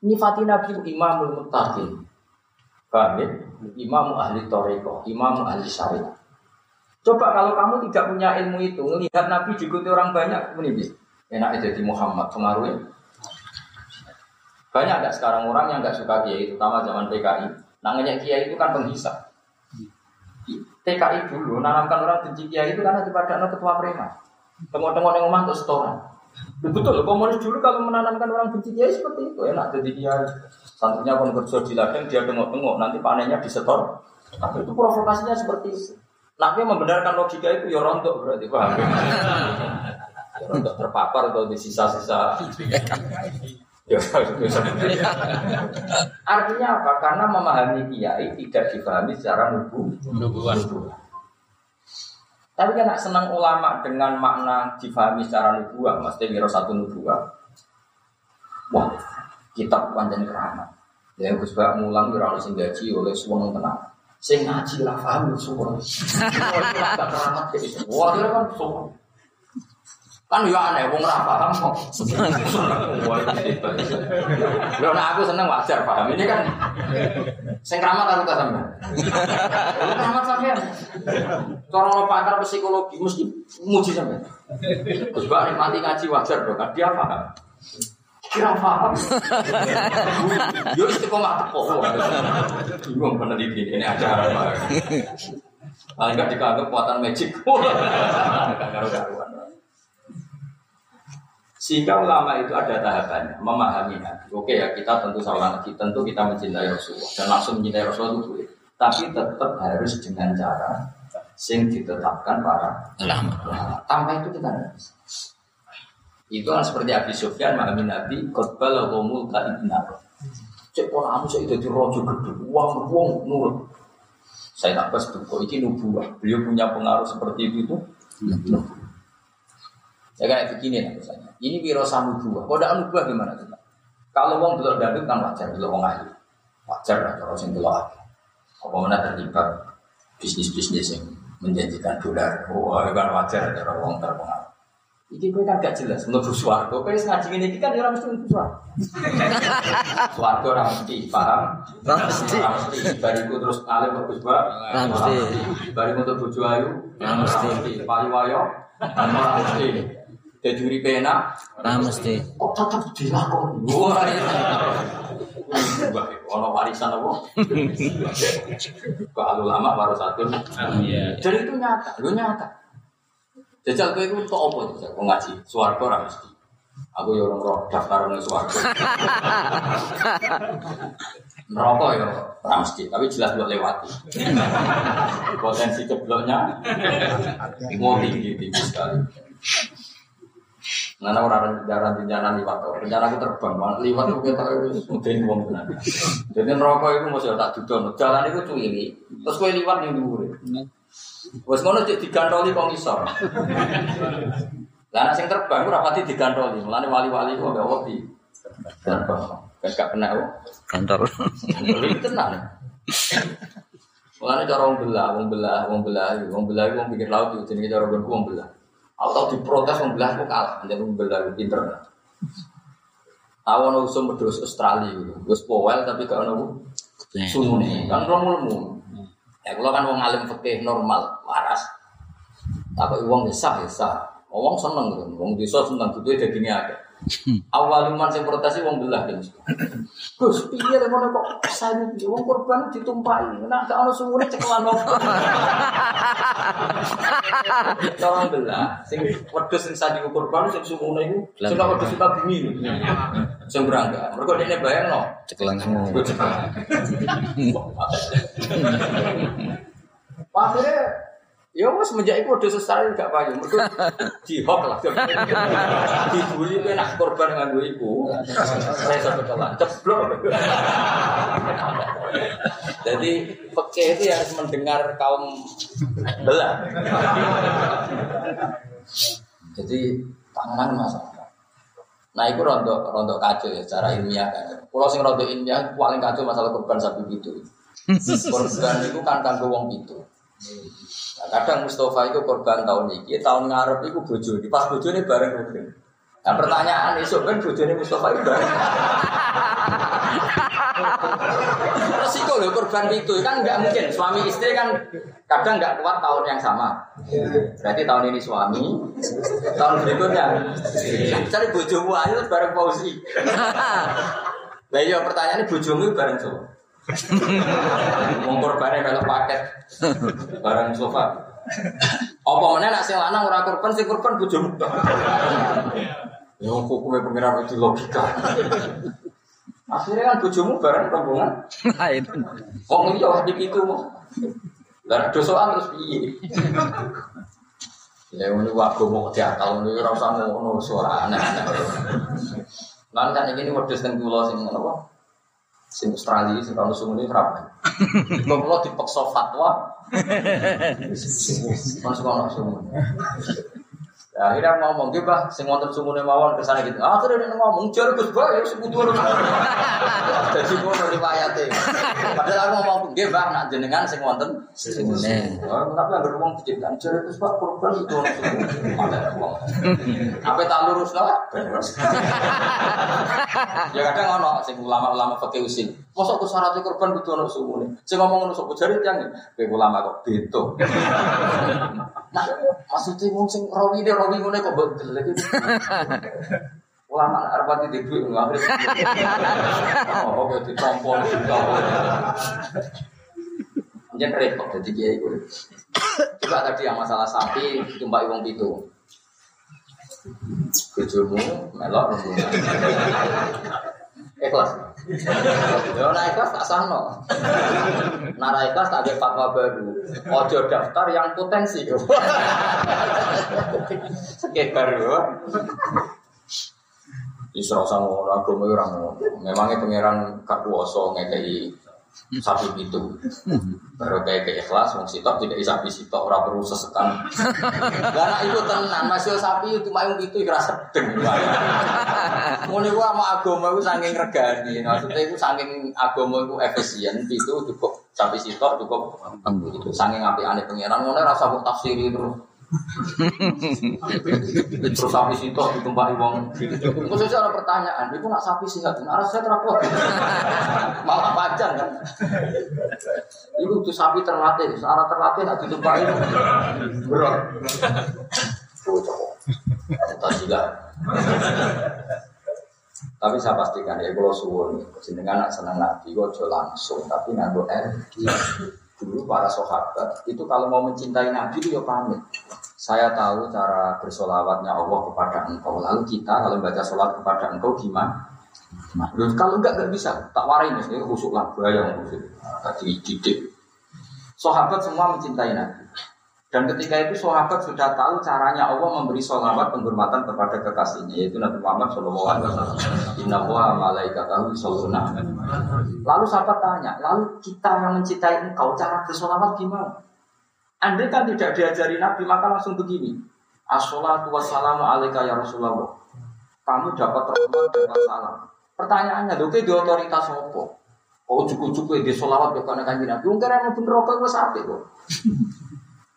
S2: nyifati Nabi imamul muttaqin. Paham ya? Imam ahli toriko, imam ahli syariat. Coba kalau kamu tidak punya ilmu itu, melihat Nabi diikuti orang banyak, ini enak jadi Muhammad pengaruhnya. Banyak nggak sekarang orang yang nggak suka kiai, terutama zaman PKI. Namanya kiai itu kan penghisap. TKI dulu nanamkan orang benci kiai itu karena ada ketua preman. Tengok-tengok yang ngomong untuk setoran. Betul, komunis dulu kalau menanamkan orang benci kiai seperti itu enak jadi kiai. Santrinya pun kerja di ladang dia tengok-tengok nanti panennya disetor. Tapi itu provokasinya seperti itu. Nabi membenarkan logika itu ya rontok berarti paham. Ya, rontok terpapar atau di sisa-sisa. Ya, Artinya apa? Karena memahami kiai tidak dipahami secara nubu. Tapi kan senang ulama dengan makna difahami secara nubuah, mesti kira satu nubuah. Wah, kitab panjang keramat. Ya Gus Bak mulang kira harus gaji oleh semua tenang. Sing ngaji lah paham semua. Wah, keramat jadi Wah, kira kan semua. Kan ya aneh, wong ora paham kok. Lho nek aku seneng wajar paham. Ini kan sing keramat aku ta sampean. Lu keramat sampean. Cara lo pakar psikologi mesti muji sampean. Terus bak nikmati ngaji wajar dong, kan dia paham. Kira paham. Yo istiqomah teko. Bingung peneliti ini acara apa. Paling enggak dianggap kekuatan magic. Enggak karu-karuan. Sehingga ulama itu ada tahapannya, memahami Nabi. Oke ya, kita tentu salah lagi, tentu kita mencintai Rasulullah dan langsung mencintai Rasulullah itu. Tapi tetap harus dengan cara sing ditetapkan para ulama. Tanpa itu kita tidak bisa. Itu kan seperti Abi Sufyan memahami Nabi, khotbah lahumul ka'ibna. Cek pola amu saya jadi rojo gede, uang uang nurut. Saya tak pas kok ini nubuah. Beliau punya pengaruh seperti itu, itu Ya kayak begini lah misalnya. Ini wiro buah. Kode anu buah gimana tuh? Kalau wong belok dandut kan wajar, belok wong ayu. Wajar lah kalau sing belok ayu. Apa mana terlibat bisnis-bisnis yang menjanjikan dolar. Wah, oh, kan wajar ada wong terpengaruh. Iki kowe kan gak jelas mlebu swarga. Kowe wis ngaji ngene iki kan ora mesti mlebu swarga. Swarga ora mesti, paham? Ora mesti. Ora mesti. Bariku terus alim bagus ba? Ora mesti. Bariku untuk bojo ayu? Ora mesti. Payu wayo? Ora mesti. Dadi uripe enak?
S3: Ora mesti.
S2: Kok tetep dilakoni? Wah. Wah, ono warisan apa? Kalau lama baru satu. Iya. Jadi itu nyata, lu nyata. Jajal kowe iku tok apa jajal kok ngaji? Swarga ora mesti. Aku ya orang roh daftar nang swarga. Neraka ya ora mesti, tapi jelas buat lewati. Potensi cebloknya mau tinggi tinggi sekali. Nana orang rencana rencana liwat tuh, rencana aku terbang, liwat tuh kita mungkin uang benar. Jadi neraka itu masih tak duduk, jalan itu cuili, terus kue liwat yang dulu. Wes ngono cek digantoli kok ngisor. Lah nek sing terbang ora pati digantoli, mulane wali-wali kok gak wedi. Terbang. Kan gak kena kok.
S3: Kantor.
S2: Ini tenang. Mulane cara wong belah, wong belah, wong belah, wong belah wong pikir laut itu jenenge cara wong belah. Aku tau diprotes wong belah kok kalah, jadi wong belah pinter. Tahu ono usum Australia gitu. Wis powel tapi gak ono sumune. Kan romulmu. Ya kalau kan wong alim fikih normal, waras. Tapi uang desa desa, uang seneng gitu. Wong desa seneng gitu dagingnya ada. Awal iman saya protes wong belah kan. Gus, piye lek ngono kok saya wong korban ditumpahi. Nek gak ono sumure cekelan opo. Tolong belah. Sing wedhus sing sadi korban sing sumune iku sing wedhus kita bumi. Sing berangga. Mergo dekne bayangno
S3: cekelan semua.
S2: Akhirnya Ya wes semenjak itu udah selesai gak payu. Mereka dihok lah. Dibully kan nak korban dengan gue ibu. Saya satu kelan ceblok. Jadi peke itu harus mendengar kaum belah. Jadi tangan masalah. Nah itu rontok rontok kacau ya secara ilmiah kan. Kalau sing rontok ilmiah paling kacau masalah korban sapi itu. Korban itu kan kanggo wong itu. Nah, kadang Mustafa itu korban tahun ini, tahun ngarep itu bojo, di pas bojo ini bareng rugen. Nah pertanyaan itu kan bojo ini Mustafa itu bareng. Resiko loh korban itu kan nggak mungkin suami istri kan kadang nggak kuat tahun yang sama. Berarti tahun ini suami, tahun berikutnya. Cari bojomu ayo bareng pausi. Nah iya pertanyaannya bojomu bareng sopo. Wong korbane kalau paket barang sofa. Apa mana nak sing lanang ora korban sing korban bojomu. Ya hukumnya pengiran itu logika. Akhirnya kan bojomu bareng rombongan. Kok iya di itu mau. Lah dosoan terus piye? Ya ini waktu mau diakal ini ora usah ngono suara aneh-aneh. Lan kan ini wedhus teng kula sing apa? Sing Australia sing kalau sumune ora. Kalau dipaksa fatwa masuk ono sumune. Ya, akhirnya ngomong gitu bah, sing wonten sumune mawon ke sana gitu. Ah, terus dia ngomong jar Gus Bah, ya sekutu Jadi ngono riwayate. Padahal aku ngomong nggih bah, nak jenengan sing wonten sumune. Oh, tapi anggere wong diciptakan jar Gus Bah korban itu ono Apa tak lurus lah? Ya kadang ono sing ulama-ulama fikih usil. Mosok ku syarat korban kudu ono sumune. Sing ngomong ngono sapa jare tiyang kowe ulama kok beto. Nah, maksudnya wong sing rawi rawi ngono kok mbok delek iki. Ulama arep pati di duit nggak Oh, kok ditompo Jangan repot jadi kiai gue. Coba tadi yang masalah sapi tumbak wong itu. Bojomu melok rombongan. Ikhlas. Ya nah ikhlas tak sahno. Nara ikhlas tak ada fatwa baru. Ojo daftar yang potensi. Sekitar ya. Isra sama orang agama orang Memangnya pangeran gak kuasa ngekei sapi itu baru kayak kayak ikhlas wong sitok tidak sapi sitok ora perlu sesekan. Karena itu tenan masih sapi itu mayung itu kira sedeng. Ngono iku ama agama iku saking regani. Maksudnya iku saking agama iku efisien itu cukup sapi sitok cukup itu saking apikane pangeran ngono rasa kok tafsiri terus Terus sapi situ ditumpahi wong. Khususnya ada pertanyaan, itu nak sapi sehat, arah saya terapot. Malah pajan kan. Itu tuh sapi terlatih, searah terlatih nak ditumpahi. Bro. Entah juga. Tapi saya pastikan ya kalau suwun, jenengan nak senang nabi, kok langsung, tapi nganggo energi. Dulu para sahabat itu kalau mau mencintai Nabi itu ya pamit. Saya tahu cara bersolawatnya Allah kepada engkau. Lalu kita kalau baca sholat kepada engkau gimana? Nah, kalau enggak enggak bisa, tak warai misalnya khusuk lah, bahaya khusuk. Tadi didik. Sahabat semua mencintai Nabi. Dan ketika itu sahabat sudah tahu caranya Allah memberi sholawat penghormatan kepada kekasihnya yaitu Nabi Muhammad Shallallahu Alaihi Wasallam. Inna wa malaikatahu. Lalu sahabat tanya, lalu kita yang mencintai engkau cara bersolawat gimana? Andai kan tidak diajari Nabi maka langsung begini. Assalatu wassalamu alaika ya Rasulullah. Kamu dapat rahmat dan salam. Pertanyaannya, oke di otoritas apa? Oh cukup-cukup di solawat ke kanan kanji Nabi. Mungkin yang bener rokok gue sampai kok.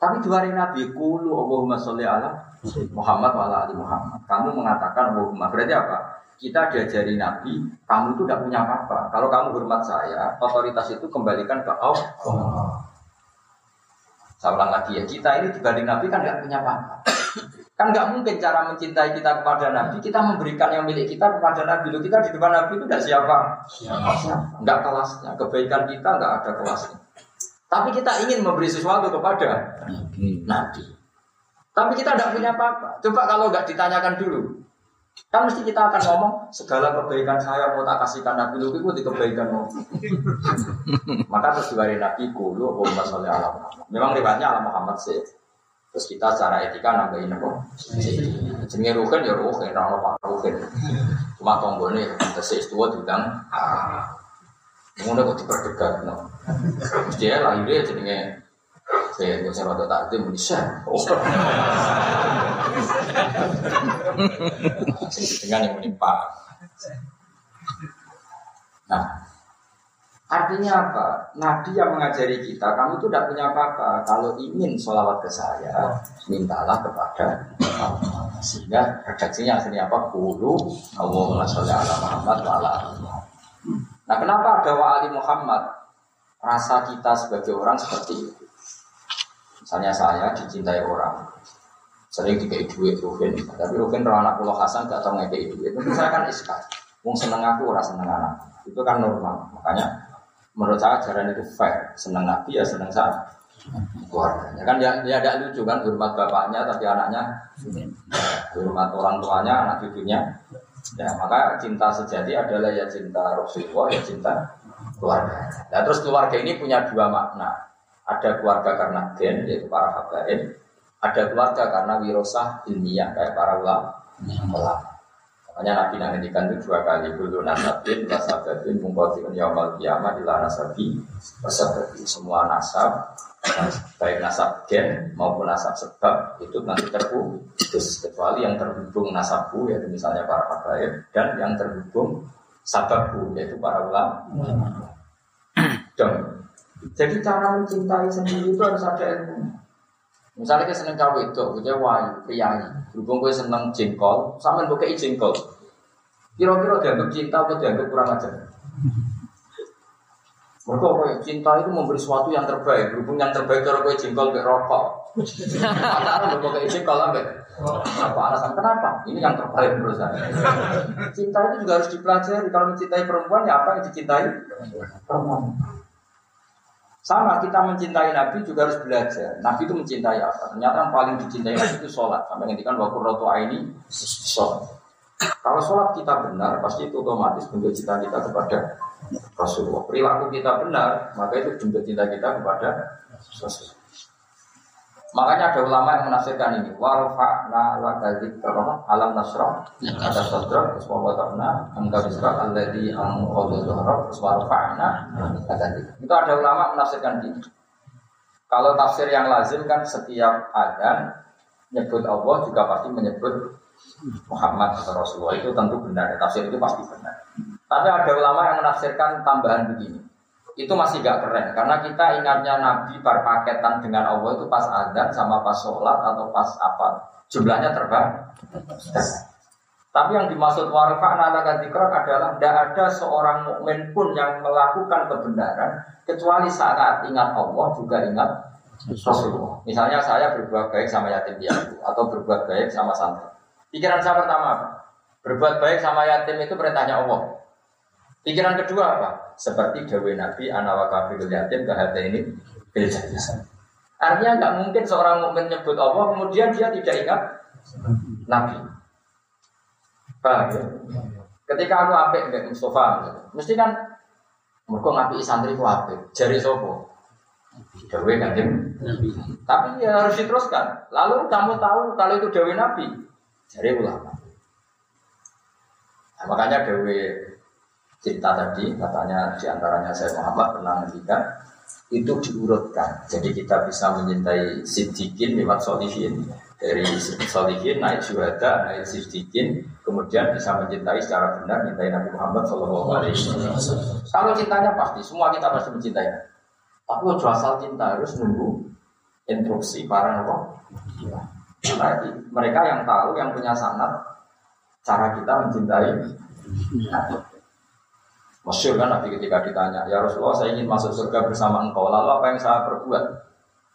S2: Tapi dua hari Nabi kulu Allahumma sholli ala Muhammad wa ala ali Muhammad. Kamu mengatakan Allahumma berarti apa? Kita diajari Nabi, kamu itu tidak punya apa-apa. Kalau kamu hormat saya, otoritas itu kembalikan ke Allah. Saya ulang lagi ya, kita ini dibanding Nabi kan nggak punya apa-apa. Kan nggak mungkin cara mencintai kita kepada Nabi, kita memberikan yang milik kita kepada Nabi. Loh, kita di depan Nabi itu tidak siapa? Siapa? Nggak kelasnya. Kebaikan kita nggak ada kelasnya. Tapi kita ingin memberi sesuatu kepada Nabi. Tapi kita tidak punya apa-apa. Coba kalau nggak ditanyakan dulu. Kan mesti kita akan ngomong segala kebaikan saya mau tak kasihkan Nabi lu itu di kebaikan mau. Maka terus diwari Nabi kulu Allahumma sholli ala Memang riwayatnya ala Muhammad sih. Terus kita secara etika nambahin apa? Jenenge ruhin ya ruhin, ora apa ruhin. Cuma tonggone tesih tua diundang. Ngono kok diperdegat no. Mesti ya lahirnya jenenge saya nggak usah rada takdim bisa. Dengan yang menimpa. Nah, artinya apa? Nabi yang mengajari kita, kamu itu tidak punya apa-apa. Kalau ingin sholawat ke saya, mintalah kepada Allah. Sehingga redaksinya akhirnya apa? Kulu Allahumma sholli ala Muhammad wa ala Nah, kenapa ada wa ali Muhammad? Rasa kita sebagai orang seperti itu. Misalnya saya dicintai orang, sering dikei duit Rufin, tapi Rufin roh anak pulau Hasan gak tau ngekei duit, itu saya kan iskat. Wong seneng aku, ora seneng anak, itu kan normal. Makanya menurut saya ajaran itu fair, seneng nabi ya seneng saya keluarganya kan dia dia ada lucu kan hormat bapaknya tapi anaknya hormat orang tuanya anak cucunya ya maka cinta sejati adalah ya cinta Rasulullah ya cinta keluarga nah terus keluarga ini punya dua makna ada keluarga karena gen, yaitu para habaib. Ada keluarga karena wirosah ilmiah, kayak para ulama. Makanya Nabi nantikan itu dua kali. Dulu nasabin, nasabin, mungkotiun yaumal kiamah di nasabi, nasabin. Semua nasab, baik nasab gen maupun nasab sebab itu nanti terputus kecuali yang terhubung nasabku yaitu misalnya para habaib dan yang terhubung sababku yaitu para ulama. Dan jadi cara mencintai sendiri itu harus ada ilmu. Misalnya kita seneng cawe itu, kita wayu, priayi. Berhubung gue seneng jengkol, sama gue kei jengkol. Kira-kira dianggap cinta atau dianggap kurang ajar? Mereka cinta itu memberi sesuatu yang terbaik. Berhubung yang terbaik cara kue jengkol ke rokok. Karena gue kei jengkol ambek. Apa alasan kenapa? Ini yang terbaik menurut saya. Cinta itu juga harus dipelajari. Kalau mencintai perempuan ya apa yang dicintai perempuan. Sama kita mencintai Nabi juga harus belajar. Nabi itu mencintai apa? Ternyata yang paling dicintai Nabi itu sholat. Sampai ngendikan waktu roto ini sholat. Kalau sholat kita benar, pasti itu otomatis bentuk cinta kita kepada Rasulullah. Perilaku kita benar, maka itu bentuk cinta kita kepada Rasulullah. Makanya ada ulama yang menafsirkan ini. Warfa'na laka dzikra alam nasrah ada sadra terus wa angka dzikra alladzi anqadha dhahrak terus warfa'na. Itu ada ulama menafsirkan ini. Kalau tafsir yang lazim kan setiap adan nyebut Allah juga pasti menyebut Muhammad atau Rasulullah itu tentu benar. Tafsir itu pasti benar. Tapi ada ulama yang menafsirkan tambahan begini itu masih gak keren karena kita ingatnya Nabi berpaketan dengan Allah itu pas azan sama pas sholat atau pas apa jumlahnya terbang. Tapi yang dimaksud warfa'na laka adalah tidak ada seorang mukmin pun yang melakukan kebenaran kecuali saat ingat Allah juga ingat Rasulullah. Misalnya saya berbuat baik sama yatim piatu atau berbuat baik sama santri. Pikiran saya pertama apa? Berbuat baik sama yatim itu perintahnya Allah. Pikiran kedua apa? Seperti Dewi Nabi anawa kafirul yatim kehati ini bil Artinya nggak mungkin seorang mukmin nyebut Allah kemudian dia tidak ingat Nabi. Paham ya? Ketika aku apik dengan Mustafa, mesti kan mereka ngapi santri ku apik. Jari sopo? Dewi Nabi. Tapi ya harus diteruskan. Lalu kamu tahu kalau itu Dewi Nabi? Jari ulama. Nah, makanya Dewi cerita tadi katanya di antaranya saya Muhammad pernah ngendikan itu diurutkan. Jadi kita bisa mencintai sidikin lewat solihin dari solihin naik syuhada naik sidikin kemudian bisa mencintai secara benar mencintai Nabi Muhammad Shallallahu Alaihi Wasallam. Kalau cintanya pasti semua kita pasti mencintai tapi kalau asal cinta harus nunggu instruksi para apa karena mereka yang tahu yang punya sanat cara kita mencintai. Nabi Masyur kan Nabi ketika ditanya, ya Rasulullah saya ingin masuk surga bersama engkau, lalu apa yang saya perbuat?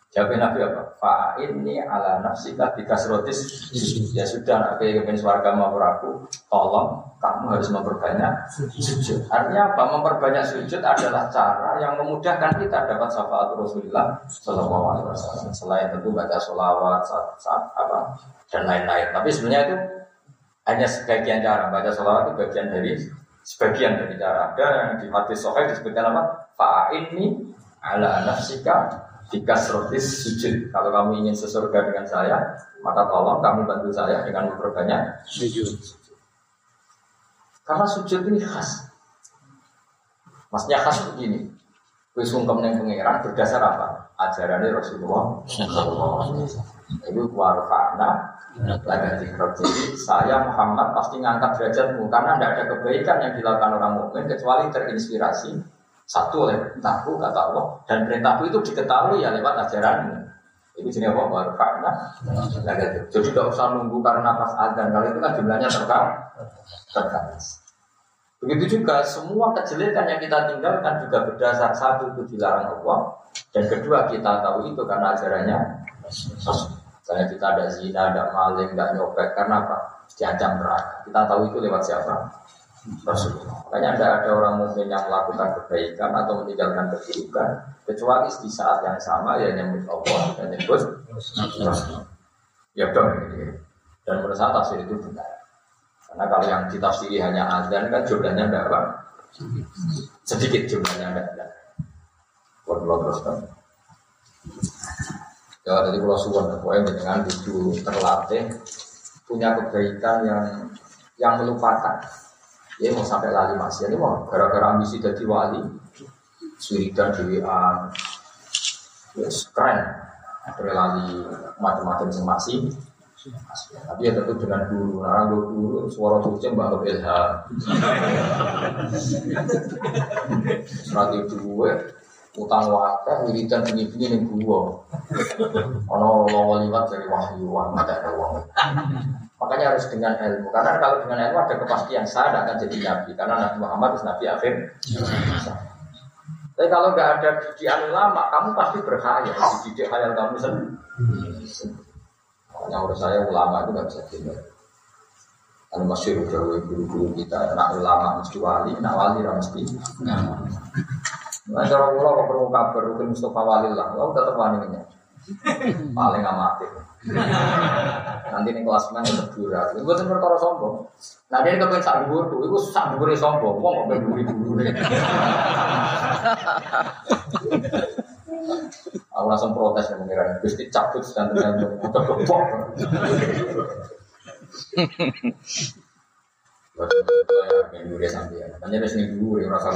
S2: Jawab Nabi apa? Ini ala nafsika bikasrotis Ya sudah Nabi kepen suarga mau aku Tolong kamu harus memperbanyak sujud Artinya apa? Memperbanyak sujud adalah cara yang memudahkan kita dapat syafaat Rasulullah Sallallahu Alaihi Wasallam Selain tentu baca sholawat, saat, saat, apa dan lain-lain Tapi sebenarnya itu hanya sebagian cara Baca sholawat itu bagian dari sebagian dari cara ada yang di hadis sohail disebutkan apa? Fa'inni ala nafsika dikasrotis sujud. Kalau kamu ingin sesurga dengan saya, maka tolong kamu bantu saya dengan memperbanyak sujud. Karena sujud ini khas. Maksudnya khas begini. Kue sungkem yang berdasar apa? Ajarannya Rasulullah Itu warfa'na saya Muhammad pasti ngangkat derajatmu. Karena tidak ada kebaikan yang dilakukan orang mukmin kecuali terinspirasi. Satu oleh perintahku kata Allah. Dan perintahku itu diketahui ya lewat ajaranmu. Itu jenis apa? Warfa'na Jadi tidak usah nunggu karena pas adzan kalau itu kan jumlahnya terbatas. Begitu juga semua kejelekan yang kita tinggalkan juga berdasar satu itu dilarang Allah. Dan kedua kita tahu itu karena ajarannya Misalnya kita ada zina, ada maling, ada nyopet karena apa? Diancam neraka. Kita tahu itu lewat siapa? Rasulullah. Makanya tidak ada orang mukmin yang melakukan kebaikan atau meninggalkan keburukan kecuali di saat yang sama ya nyebut Allah dan nyebut Rasulullah. Ya dong. Dan menurut saya tafsir itu benar. Karena kalau yang ditafsiri hanya azan kan jumlahnya tidak? Sedikit jumlahnya tidak ada. Waduh, terus Ya, jadi kalau suwon, pokoknya dengan dulu terlatih punya kebaikan yang yang melupakan. Ya mau sampai lali masih ini mau gara-gara ambisi jadi wali, suridan dewan, ya keren. Akhirnya lali macam-macam masih tapi ya tentu dengan guru, nah gue guru suara suci mbak ilham. Serati gue utang wakil wiridan bunyi-bunyi ning gua. Ono lawa liwat dari wahyu wah ada wong. Makanya harus dengan ilmu. Karena kalau dengan ilmu ada kepastian saya tidak akan jadi nabi. Karena Nabi Muhammad itu nabi akhir. Tapi kalau nggak ada didikan ulama, kamu pasti berkhayal. Dididik khayal kamu sendiri. Makanya menurut saya ulama itu nggak bisa tinggal. Kan masih guru-guru kita, nak ulama mesti wali, nak wali mesti. Nah, cara kula kok perlu kabar Rukun Mustafa Walil lah, kau tetap ini. Paling amatir. Nanti nih kelas mana berdua. Itu bukan perkara sombong. Nah dia kepengen sak dhuwur tuh, itu sak dhuwure sombong. Wong kok ben dhuwur dhuwure. Aku langsung protes yang mengira Gusti cabut dan dengan udah kebok. Minggu dia sampai ya. Tanya dia seminggu dia rasa.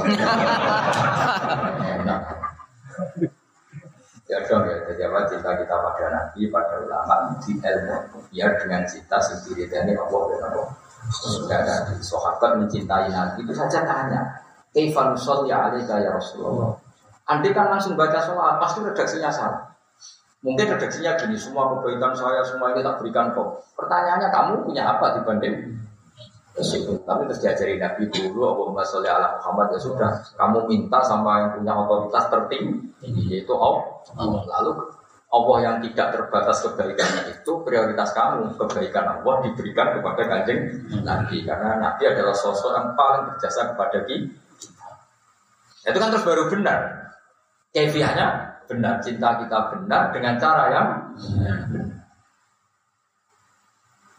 S2: Enak. Ya dong ya, jadi apa cinta kita pada nabi, pada ulama, di ilmu. Biar dengan cinta sendiri dan ini Allah Allah. Sudah ada sahabat mencintai nabi itu saja tanya. Kaifan ya alika ya Rasulullah. Andai kan langsung baca sholat, pasti redaksinya salah. Mungkin redaksinya gini, semua kebaikan saya, semua ini tak berikan kok. Pertanyaannya kamu punya apa dibanding. Tapi terus diajari Nabi dulu, Allahumma sholli ala Muhammad ya sudah. Kamu minta sama yang punya otoritas tertinggi, yaitu Allah. Lalu Allah yang tidak terbatas kebaikannya itu prioritas kamu. Kebaikan Allah diberikan kepada kanjeng Nabi. Karena Nabi adalah sosok yang paling berjasa kepada kita. Itu kan terus baru benar. Kefiahnya benar, cinta kita benar dengan cara yang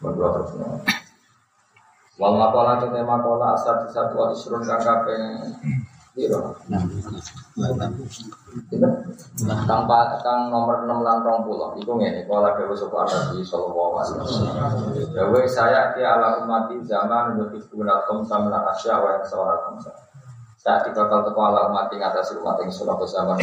S2: berdua terus. Wal makola itu tema kola asal satu atau isrun kakak Iya, kang kang nomor enam lan rong puluh, itu nih, kalau ada suku Nabi Sallallahu Alaihi Wasallam. Dewi saya ki ala umati zaman nutif guna kom sama asya wa yang komsa. Saat dibakal teko ala umati ngatasi umat yang sudah zaman.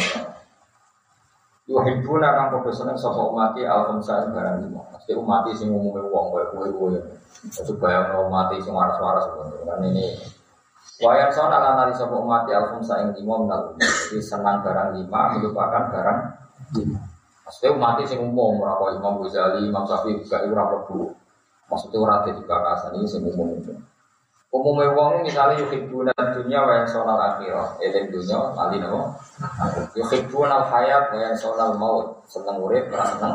S2: Yuhibbuna kang padha seneng sapa umat al khamsa barang lima. Mesti umat sing umume wong koyo kowe-kowe. Itu bayang umat sing waras-waras kan ini. Wayang sona lan nari sapa umat al khamsa ing lima menal. Jadi senang barang lima melupakan barang lima. Maksudnya umat sing umum ora kaya Imam Ghazali, Imam Syafi'i juga ora mlebu. Maksudnya ora dadi bakasan ini sing umum itu. Umumnya wong misalnya yuhibbuna dunia wa yang sonal akhirah Eling dunia, lali nama Yuhibbuna hayat wa yang sonal maut Seneng urip, ora seneng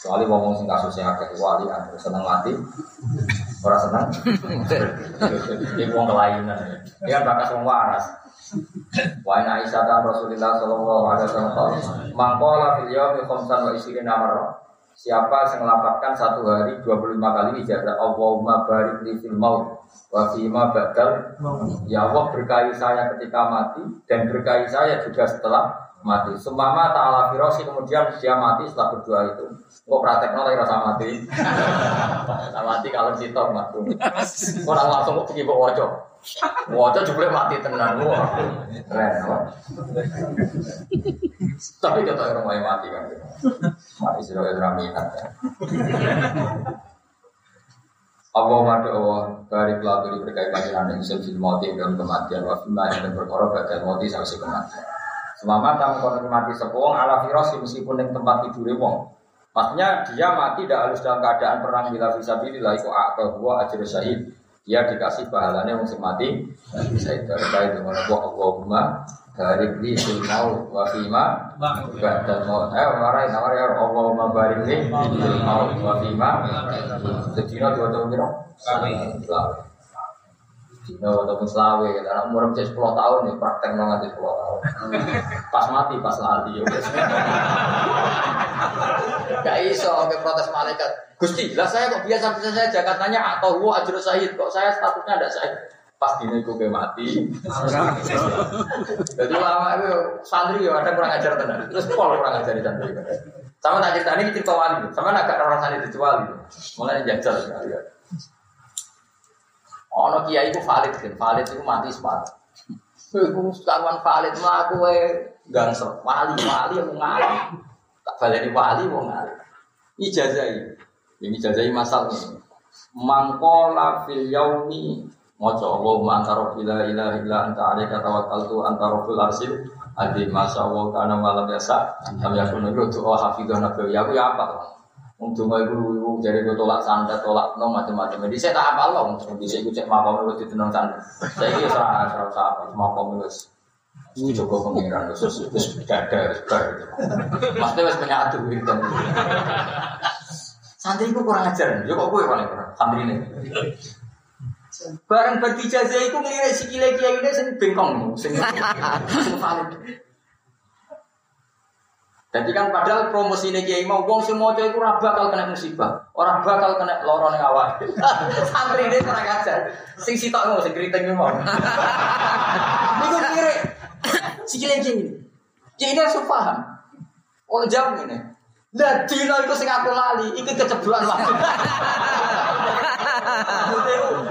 S2: Soalnya wong sing kasusnya akeh wali ada seneng mati Ora seneng. Ini wong kelainan. Dia bakas wong waras. Wa inna Aisyah Rasulullah sallallahu alaihi wasallam mangkola fil yaumi khamsan wa isrina marrah Siapa yang melapatkan satu hari 25 kali ijazah Allahumma barik li fil maut wa fima badal Ya Allah berkahi saya ketika mati dan berkahi saya juga setelah mati. Semama ta'ala firosi kemudian dia mati setelah berdoa itu. Kok praktek nolai rasa mati. Rasa mati kalau sitor mati. Orang langsung kok pergi wajah. Wajah juga mati tenang. Keren. Tapi kata orang mati kan. Mati sudah ada minat ya. Allah madu Allah dari pelatu berkaitan dengan yang sel mati dan kematian wafimah dan berkorban bagian mati sampai kematian. Semama kamu konon mati sepuang ala firosi meskipun yang tempat tidur wong. Maksudnya dia mati tidak harus dalam keadaan perang bila bisa bila itu akal gua ajar syahid. Dia dikasih pahalanya untuk mati. Itu terkait dengan Allahumma barik li fil maut wa fi ma ba'da maut. Eh marai nawar ya Allahumma barik li fil maut wa fi ma. Sedina dua tahun kira. Dina atau selawe, karena umur cek 10 tahun nih praktek nanti 10 tahun. Pas mati, pas lali ya. Gak iso ke protes malaikat. Gusti, lah saya kok biasa-biasa saja katanya atau gua ajur sahid kok saya statusnya ada sahid pas dini gue mati. Jadi lama itu santri ya ada kurang ajar tenar. Terus pol kurang ajar di santri. Sama tak cerita ini cerita wali. Sama agak orang santri itu wali. Mulai jajal sekali. Ono kiai itu valid kan. Valid itu mati sepat. Iku sekarang valid mah aku gangster. Wali wali aku ngalim. Tak balik wali mau ngalim. Ijazah ini. Ini ijazah masalahnya. Mangkola fil yaumi Mojo Allahumma anta bila ilaha illa anta alaika tawakkaltu anta rabbul arsil Adi masya Allah karena malam biasa Kami aku nunggu doa hafidhah nabi. Ya aku ya apa? Untuk ibu ibu jadi gue tolak sandat tolak no macam-macam. Jadi saya tak apa loh Di saya cek makom itu tenang sandat Saya ini serah serah apa makom itu ini Joko pengiran khusus terus dada bar Maksudnya harus menyatu gitu. Santri itu kurang ajar, kok gue paling kurang? Santri ini. Barang bagi jazah itu ngelirik si kiai ini sing bengkong, sing sing valid. Jadi kan padahal promosi ini kiai mau wong semua itu ora bakal kena musibah, orang bakal kena lorong yang awal. Santri ini kurang ajar, sing sitok mau sing keriting mau. Iku ngelirik si kiai kiai ini. Harus paham. Oh jawab ini. Lah dino iku sing aku lali, iki kecebloan waktu.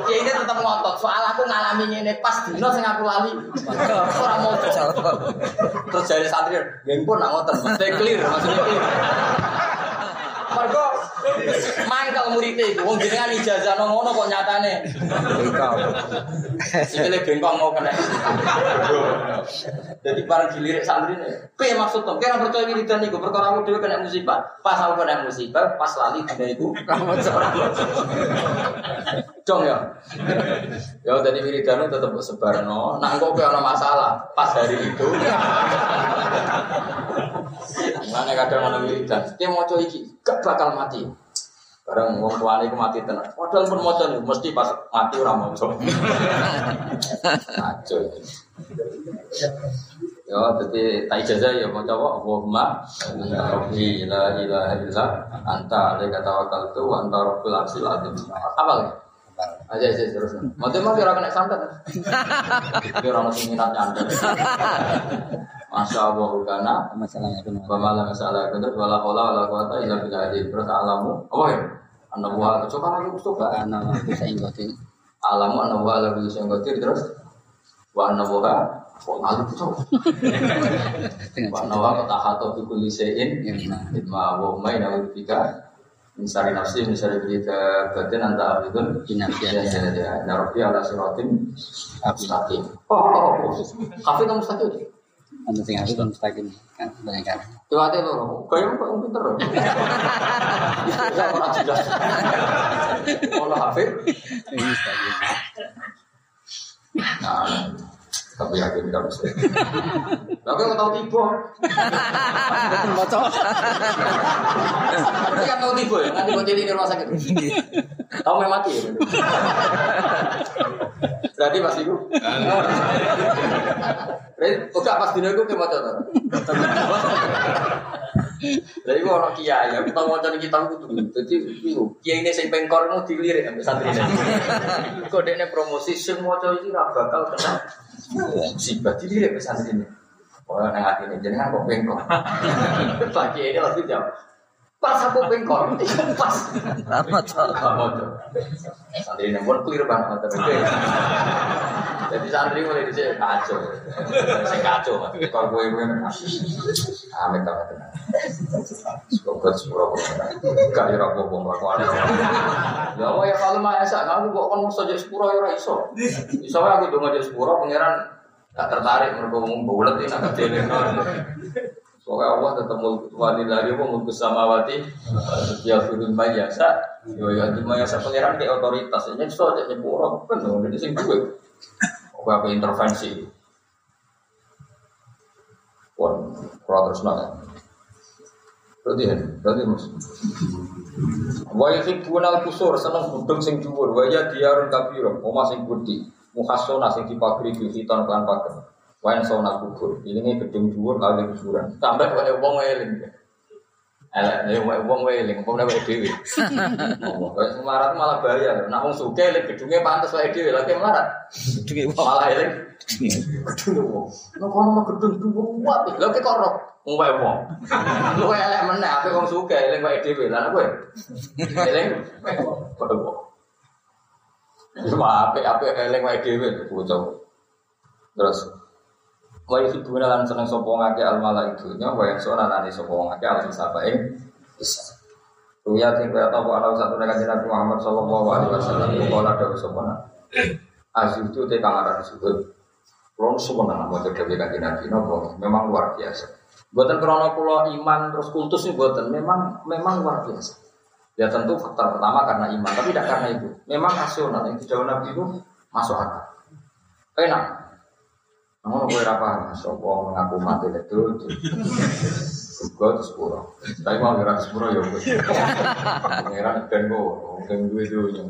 S2: Ya ini tetap ngotot. Soal aku ngalami ini pas dino sing aku lali. Ora mau Terus jadi santri, ya nak ngotot. clear, maksudnya clear. Mergo mangkel muridé iku wong jenengan ijazah nang ngono kok nyatane. Bengkong. Sikile bengkong mau kena. Jadi bareng dilirik santri ini, piye maksud to? Kira percaya wiridan iku perkara aku dhewe kena musibah. Pas aku kena musibah, pas lali dina iku kamu Dong ya. Ya tadi wiridan tetep sebarno. Nah kok ana masalah pas hari itu. Mana kadang ana wiridan, dia mau iki gak bakal mati. Barang wong tuane iku mati tenan. Padahal pun mesti pas mati ora maca. Ya, jadi tak ijazah ya mau coba Allahumma Rabbi la ilaha illa anta alaika tawakkaltu wa anta rabbul arsyil. Apa lagi? Aja aja terus. Mau mah kira kena santet. Orang. Masya Allah masalahnya itu. Masalah itu wala haula wala quwata illa billah. Terus alamu apa ya? Anak buah coba lagi coba. Anak bisa. Alamu anak buah bisa terus. Wa anak buah kok. Wa anak buah kata hato wa ubika. Misari nafsi, berita batin Inafiat ya ya Narofi ala suratim Mustaqim Oh, oh, oh
S3: untuk sing aku kan mustaqim kan banyak kan.
S2: Tuh ate loro. Kaya kok pinter. Jelas. Ono hafid. Mustaqim. Nah, tapi yakin tidak bisa. Tapi aku tahu tiba. Bocor. Tapi kan tahu tiba ya, nanti bocor di rumah sakit. Tahu memang mati ya. Berarti pas itu. Buka pas dino itu kayak bocor. Jadi gua orang kiai ya, kita mau cari kita itu Jadi kiai ini saya pengkor mau dilirik sampai santri ini. Kode ini promosi semua cowok itu bakal kena musibah dilirik sampai santri ini. Oh, nang hati ini jenengan kok pengkor. Pak kiai ini langsung jawab. Pas aku pengkor, pas. Lama cowok. Santri ini pun clear banget. Jadi santri mulai di sini kacau. Saya kacau, kalau gue gue amit amit. Semoga sepuro gak ya rapo bom lakukan. Ya Allah ya kalau mah esa aku kok kon jadi sepuro ya iso. Iso aku donga jadi sepuro pangeran gak tertarik ngomong bulet ini agak dene. Soalnya Allah tetap wali dari apa mulku samawati ya firun mayasa ya ya di mayasa pangeran kayak otoritas ini so aja nyepuro kan jadi sing duwe. Oke apa intervensi. Wah, kurang terus nanya. Berarti ya, berarti mas. Wa yuhibbun al-kusur seneng budung sing dhuwur. Wa ya diarun kabira omah sing gedhi muhasona sing dipagri bil hiton kan pager. Wa en sona kubur. Ini gedung dhuwur kali kuburan. Sampai kaya wong eling Elek, wong eling, apa dhewe. Semarat malah bahaya. Nek wong eling gedunge pantes wae dhewe, lha melarat. Gedunge malah eling. Gedunge wong. Nek gedung kuat, lha kok roh. Wong wae wong. Lu elek meneh ape wong eling wae dhewe. Lah kowe. Eling padha wong. Ape ape eling wae dhewe bocah. Terus Wa yuhibbuna lan seneng sapa ngake al malaikatunya wa yansuna lan sapa ngake al bisa. Ruya ting kaya tahu ana satu nek Nabi Muhammad sallallahu alaihi wasallam kala dawuh sapa na. Asyik itu te kang aran sujud. Kulo sebenarnya mau jadi kanjeng Nabi nopo memang luar biasa. Buatan krono kulo iman terus kultus ini buatan memang memang luar biasa. Ya tentu faktor pertama karena iman, tapi tidak karena itu. Memang rasional yang dijauh Nabi itu masuk akal. Enak, namun gue apa sopo mengaku mati itu terus pura. Tapi mau ngira sepuro ya. Pengiran dan gue, mungkin gue dulu.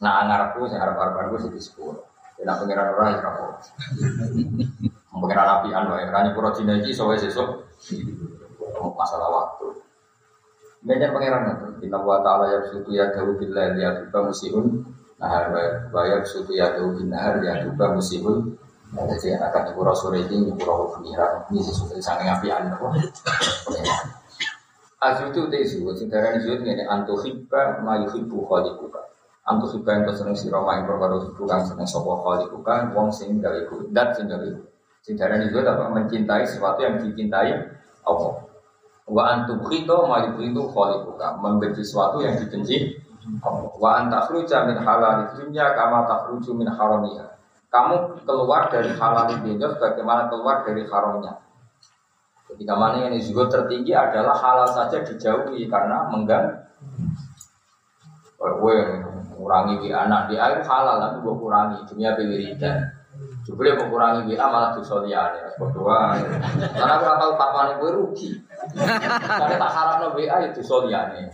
S2: Nah ngarepku sing arep arep gue sih sepuro. Tidak pengiran orang ya apa. Pengiran apian wae. Rani pura Cina iki sowe sesuk. Masalah waktu. Banyak pengiran itu. Inna wa ta'ala ya sutu ya dawu billah ya tuba musihun. Nahar wa ya sutu ya dawu bin nahar ya tuba musihun Nah, jadi akan ibu rasul ini ibu rasul pengiran ini sesuatu sangat ngapian apa? Azu itu teh zuhud, sing darani zuhud ngene antuhibba ma yuhibbu khaliquka. Antuhibba yang seneng sira ma ing perkara kang seneng sapa khaliquka wong sing gawe. Dat sing gawe. Sing darani zuhud apa mencintai sesuatu yang dicintai Allah. Wa antukhito ma yuhibbu khaliquka, membenci sesuatu yang dibenci Allah. Wa antakhruja min halal dunya kama takhruju min haramiha. Kamu keluar dari halal dunia bagaimana keluar dari haramnya. Ketika mana yang juga tertinggi adalah halal saja dijauhi karena mengganggu. Kurangi di anak di air halal tapi gue kurangi dunia dan Dia mengurangi WA malah dosa liane. Berdoa. Karena aku tahu kapan gue rugi. Karena tak harap no WA itu dosa liane.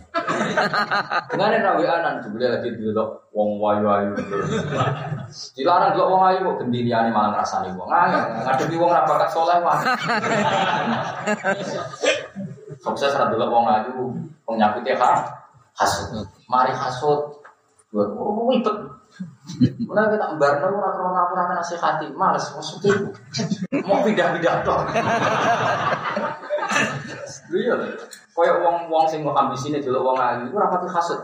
S2: Dengan yang WA nan coba lagi dulu wong wayu wayu. Dilarang dulu wong wayu kok gendiriane malah ngrasani wong. Ngadepi wong ra bakat soleh wah. Sukses ra dulu wong ayu wong nyakute ha. Hasud. Mari. Gue ribet. Mulai kita embarno ora krono aku ora nasihati, males maksudnya. Mau pindah-pindah tok. Iya, koyo wong-wong sing mau ambisine delok wong ayu ora pati hasud.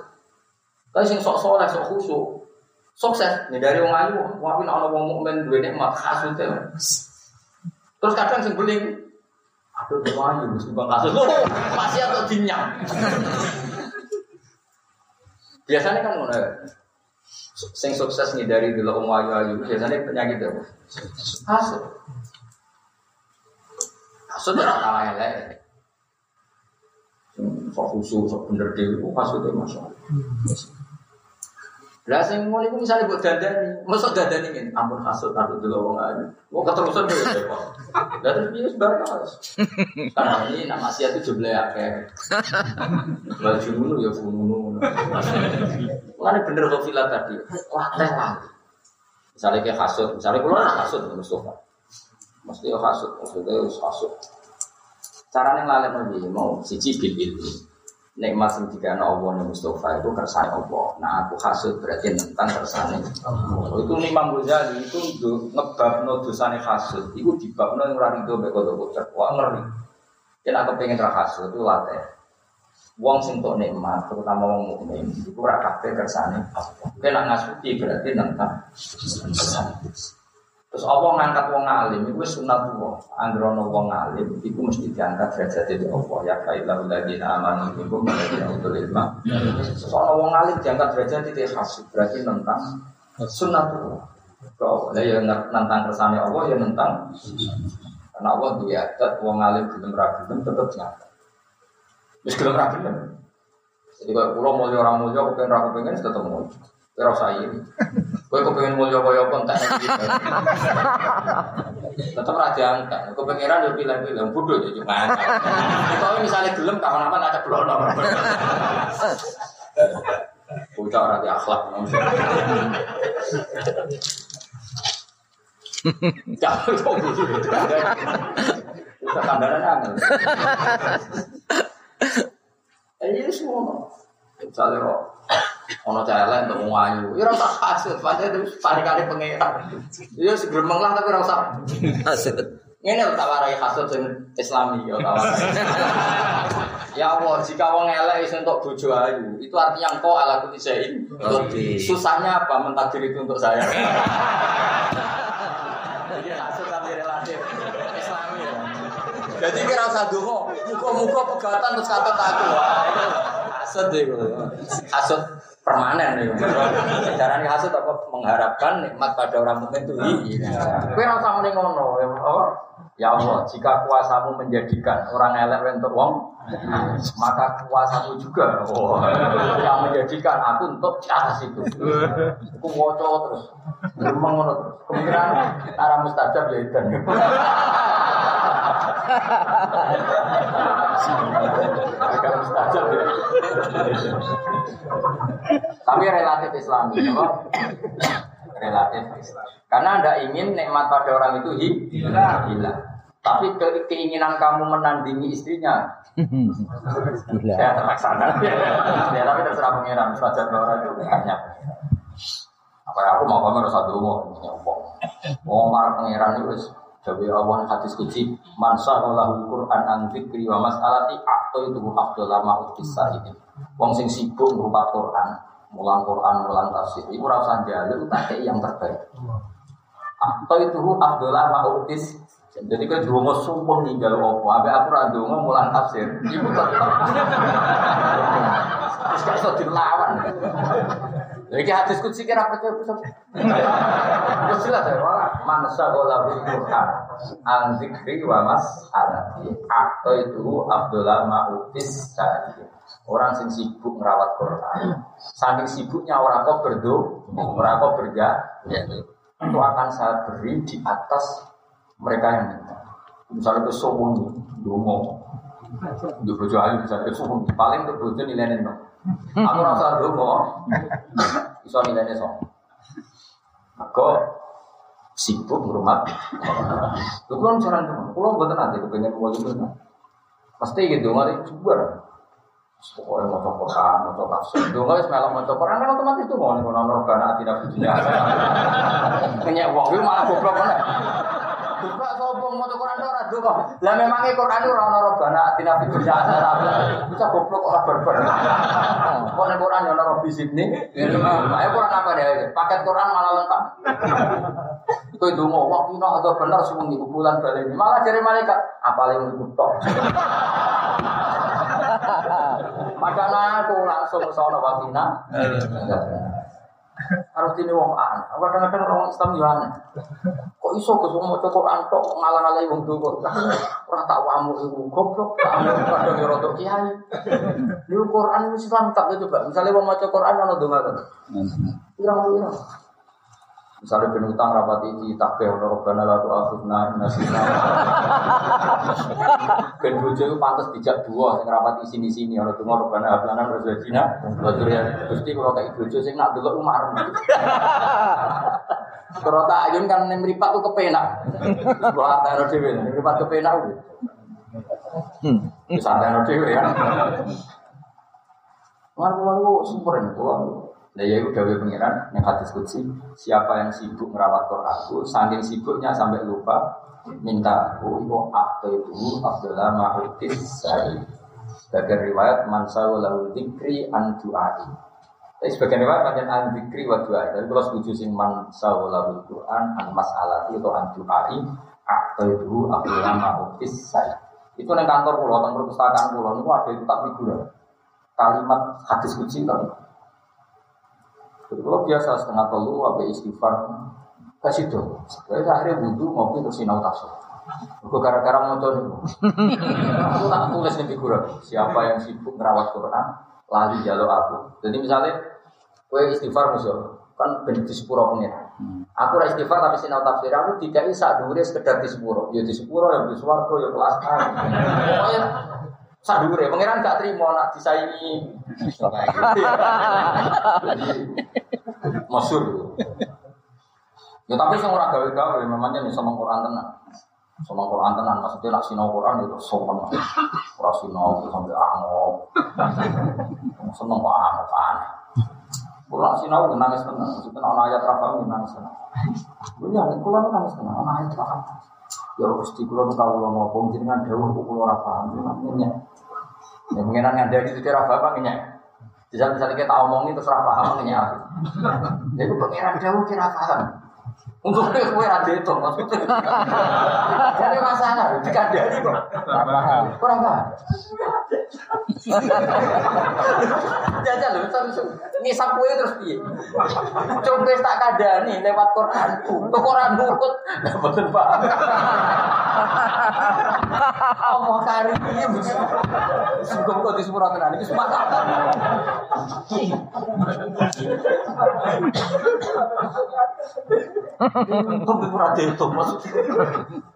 S2: Tapi sing sok soleh, sok khusyuk, sukses nih dari wong ayu, wong ana wong mukmin duwe nikmat hasud Terus kadang sing beling, aduh wong ayu wis bang hasud. Masih atau dinyam. Biasanya kan ngono sing sukses nih dari dulu om ayu ayu biasanya penyakit apa? Hasut. Hasut ora kalah elek. Sok khusus, sok bener dewi, hasut itu masuk. Lah sing ngono iku misale mbok dandani, mosok dandani ngene, ampun hasud aku dulu wong ayu. Wong keterusan dhewe kok. Lah terus piye bareng harus. Karena ini nama maksiat itu jumlah akeh. Baju ngono ya ngono. Mana bener Sofila tadi, wah teh lah. Misalnya kayak hasud, misalnya kalau hasud Mustafa. Mesti ya hasud, maksudnya hasud. Caranya ngalih mau siji bil ilmu nikmat sing dikana Allah ning Mustafa itu kersane Allah. Nah aku hasud berarti tentang kersane Allah. Itu Imam Ghazali itu ngebabno dosane hasud. Iku dibabno yang ora rido mek kodok Wah ngeri. Yen aku pengen ra hasud itu latih. Wong sing tok nikmat, terutama wong mukmin, itu ora kabeh kersane Allah. Kena ngasuti berarti tentang Terus Allah ngangkat wong alim itu sunatullah. Androno wong alim itu mesti diangkat derajat itu Allah ya kailah ladina amanu minkum waladina utul ilma. Soal wong alim diangkat derajat itu khas berarti tentang sunatullah. Kau ya tentang kersane Allah ya tentang karena Allah dia adat wong alim belum ragu tetap diangkat. Wis gelem ra Jadi kalau pulau mau orang mulia, kepengen ragu pengen tetap mau. Kira usah ini. Gue kepengen mulia kaya pun tak Tetap raja angkat. Kepengeran dia pilih-pilih. Bodoh jadi cuma. Kalau misalnya gelem kapan-kapan ada belum Bocah orang di akhlak. Jangan kok gitu. Kita kandaran angel. Eh, semua. Misalnya kok ono celek untuk ngayu, ya rasa kasut, padahal itu kali pengeran. Ya segremeng lah tapi rasa kasut. Ini tak warai kasut yang Islami ya Ya Allah, jika wong elek iso untuk bojo ayu, itu artinya engkau ala kutisain. Susahnya apa mentakdir itu untuk saya? Jadi kasut tapi relatif Islami ya. Jadi kira usah dungo, muka-muka pegatan terus kata aku. Hasut deh, hasut permanen nih. Cara nih hasut apa mengharapkan nikmat pada orang mukmin itu iya. Kue rasa mau ngono ya Allah. Ya Allah, jika kuasamu menjadikan orang elek untuk wong, maka kuasamu juga oh, yang menjadikan aku untuk di atas itu. Aku ngoco terus, ngono terus. Kemungkinan arah mustajab ya itu. Agak mustajab ya. Tapi relatif Islami, ya, relatif Islam. Karena Anda ingin nikmat pada orang itu hilang. hilang. Tapi ke keinginan kamu menandingi istrinya, ya terlaksana. ya, tapi terserah pengiran, saja orang itu banyak. Apa aku mau kamu harus satu mau nyopong. Wong marang pangeran itu Jawa Allah hadis kunci man sa'alahu Qur'an an dzikri wa mas'alati akto itu afdal lama ukisa ini. Wong sing sibuk ngrupat Qur'an, mulang Qur'an, mulang tafsir, ora usah njaluk tak yang terbaik. Akto itu afdal lama ukis jadi kan dua mau sumpah nih kalau apa, abe aku rada mau mulang tafsir, ibu tetap. Terus gak bisa dilawan. Jadi hadis kunci kira percaya pusat. Terus jelas ya, malah mansa bola Quran, an zikri wa mas alati. Atau itu Abdullah Ma'utis cari. Orang sing sibuk merawat Quran, saking sibuknya orang kok berdo, orang kok berja, itu akan saya beri di atas mereka yang minta. Misalnya ke sombong dungo, di bojo ayu misalnya ke sombong, paling ke bojo nilainya. Aku rasa dungo, bisa nilainya so. Aku sibuk ngurmat. Lu kan cara dungo, kalau buat nanti kepengen mau juga. Pasti gitu, nggak juga. Pokoknya mau coba Quran, mau coba tafsir. Dungo es melok mau coba kan otomatis mau nih kalau nonton karena tidak dunia. Kenyek wong, itu malah goblok kan? Buka sombong mau Quran ora donga. Lah memangnya Quran ora ono robana atina fid dunya hasanah. Bisa goblok ora berber. Kok nek Quran ono robi sini. Ayo Quran apa deh? Paket Quran malah lengkap. Kowe donga waktu nek ada bener suwung di bulan bali. Malah jare malaikat apalin kutok. Padahal aku langsung sono wakina. Harus ini wong an. Kadang-kadang orang Islam juga aneh. Kok iso ke semua maca Quran tok ngalah-ngalahi wong dogo. Ora tak wamu iku goblok. Kadang yo rodok kiai. Di Quran Islam tak coba. Misalnya wong maca Quran ana donga kan. Pirang-pirang. Misalnya ben utang rapat iki takbih ora robbana la tu'akhidna in nasina. Ben bojo iku pantes dijak dua sing rapat isi di sini ora donga robbana hablana rezekina wa dzurriyyah. Gusti kula kaki bojo sing nak delok umar. Kalau tak ayun kan ning mripat ku kepenak. Kula artane dhewe ning mripat kepenak kuwi. Hmm. Santai dhewe ya. Lalu-lalu sumber itu, Nah ya udah pengiran yang hadis kutsi siapa yang sibuk merawat Quranku saking sibuknya sampai lupa minta aku itu akte itu Abdullah Ma'udis Sari sebagai riwayat mansawu dikri an tapi sebagian riwayat macam an dikri wa du'ai. Tapi kalau setuju sing mansawu Quran an masalah itu an akte itu Abdullah Ma'udis Sari itu yang kantor pulau, kantor perpustakaan pulau itu ada itu tak figura kalimat hadis kutsi kan kalau biasa setengah telu, apa istighfar, kasih tuh. Jadi akhirnya butuh ngopi terus sinau tafsir. Gue gara-gara nih. Aku tak tulis nih figuran. Siapa yang sibuk merawat Quran, lali jalur aku. Jadi misalnya, gue istighfar musuh, kan ben di sepuro pengen. Aku ora istighfar tapi sinau tafsir aku tidak bisa dure sekedar di sepuro. Ya di sepuro ya di swarga ya kelas A. Pokoknya sadure pangeran gak terima nak disaingi. Masyur. Ya tapi sing ora gawe-gawe memangnya nih sama Quran tenan. Sama Quran tenan maksudnya nak sinau Quran itu sopan. Ora sinau sampai angop. Seneng kok angop aneh. Kulo sinau nangis tenan, maksudnya ana ayat ra paham nangis tenan. Ya, kulo nangis tenan, ana ayat ra paham. Ya Gusti kulo kawula ngopo jenengan dawuh kulo ora paham. Ya, Ya pengiran ngandani itu cara bapak ngenyek. Bisa misalnya kita omongin terus rafa paham ngenyek aku. Jadi pengiran jauh kira paham. Untuk itu kue ada itu maksudnya. Jadi masalah dikandani kok. Kurang paham. Jajal terus ngisap kue terus piye? Coba tak kadani lewat Quran. Tuh Quran nurut, betul paham. Allah kari ini Sungguh kok di sepura tenan iki semata. Untung di pura itu maksudnya.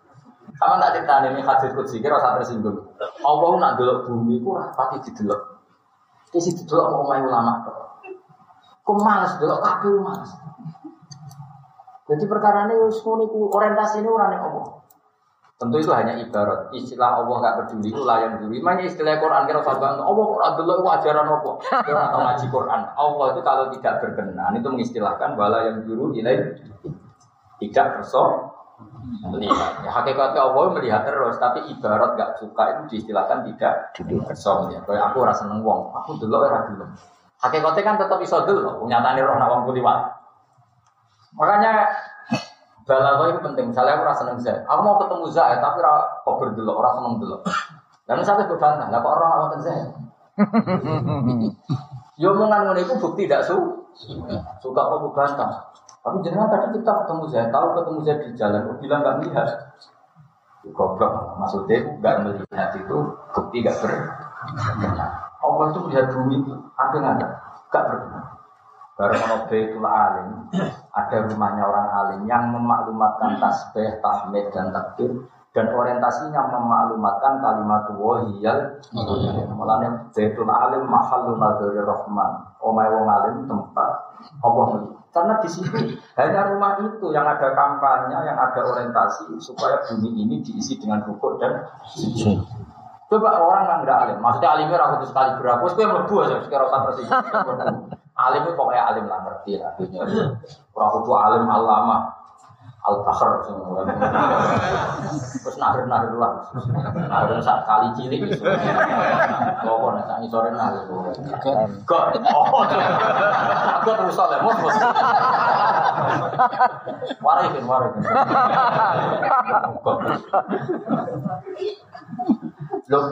S2: Sama tak cerita ini hadis kutsi kira usah tersinggung. Allah nak delok bumi ku rapati didelok. Kisi didelok mau main ulama. Kok males delok kabeh males. Jadi perkara ini orientasi ini orang yang Allah. Tentu itu hanya ibarat. Istilah Allah nggak peduli itu layan dulu. Makanya istilah Quran kira sahabat Allah Quran dulu itu ajaran apa? Kira atau ngaji Quran. Allah itu kalau tidak berkenan itu mengistilahkan bala yang dulu ini. tidak perso melihat. Ya, hakikatnya Allah melihat terus, tapi ibarat gak suka itu diistilahkan tidak perso melihat. Kayak aku rasa seneng wong, aku dulu ora dulu. Hakikatnya kan tetap iso dulu, nyatane roh nak wong kuliwat. Makanya balago itu penting. Misalnya aku rasa seneng Zaid, aku mau ketemu Zaid tapi ora kok berdelok, ora seneng delok. Dan misalnya berbantah, lah kok orang awak Zaid? Yo omongan ngono itu bukti tidak su suka kok bantah. Tapi jenengan tadi kita ketemu Zaid, tahu ketemu Zaid di jalan, kok bilang nggak melihat. Goblok, maksudnya nggak melihat itu bukti nggak ber. Allah itu melihat bumi itu ada nggak ada? Nggak berkenan. Baru Baitul Alim, ada rumahnya orang alim yang memaklumatkan tasbih, tahmid dan takbir dan orientasinya memaklumatkan kalimat wahiyal mulanya Baitul Alim mahallu nadhari rahman omai wong alim tempat Allah karena di situ hanya rumah itu yang ada kampanye, yang ada orientasi supaya bumi ini diisi dengan rukuk dan sujud. Coba orang yang tidak alim, maksudnya alimnya ragu sekali berapa, gue melebu aja, sekarang usah bersih. Alim itu pokoknya alim lah ngerti lah dunia. Orang itu alim alama, al bahar semua. Terus nahir nahir lah, nahir saat kali cilik. Kau nih sangi sore nahir. Gak, oh, gak terus soalnya mau. Warikin, warikin. Loh,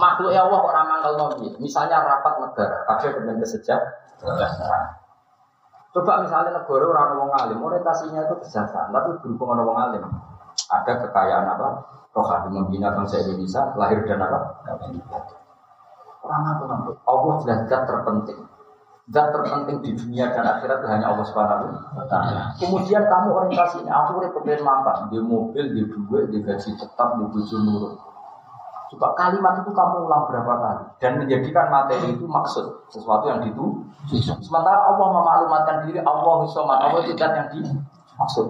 S2: makhluk ya Allah kok ramah kalau Misalnya rapat negara, kabeh dengan kesejahteraan. Coba misalnya negara orang ngomong alim, orientasinya itu kesejahteraan, tapi berhubung orang ngomong alim. Ada kekayaan apa? Rohani membina bangsa Indonesia, lahir dan apa? Orang apa? Allah jelas zat terpenting. Zat terpenting di dunia dan akhirat itu hanya Allah taala. Kemudian kamu orientasinya, aku udah pengen makan, di mobil, di duit, di gaji tetap, di bojo nurut. Coba kalimat itu kamu ulang berapa kali dan menjadikan materi itu maksud sesuatu yang ditu. Sementara Allah memaklumatkan diri Allah somat Allah tidak yang dimaksud.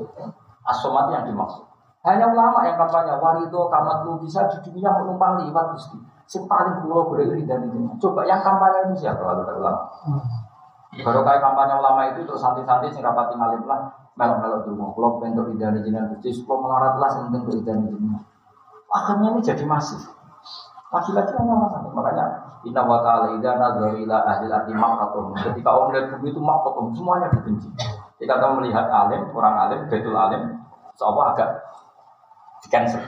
S2: Asomat yang dimaksud. Hanya ulama yang kampanye warido kamat lu bisa di dunia menumpang liwat gusti. Yang paling pulau berdiri dan ini. Coba yang kampanye itu siapa kalau ada ulama? Baru kayak kampanye ulama itu terus santai-santai sing rapati ngalim lah melok-melok dulu. Kalau bentuk idani jinan gusti, kalau melarat lah sementing idani jinan. Akhirnya ini jadi masif. Laki-laki hanya masalah. Makanya Inna wa ta'ala idha nadhari ila ahli arti makatum. Ketika orang melihat bumi itu makatum, semuanya dibenci. Jika kamu melihat alim, orang alim, betul alim, seolah agak di cancel.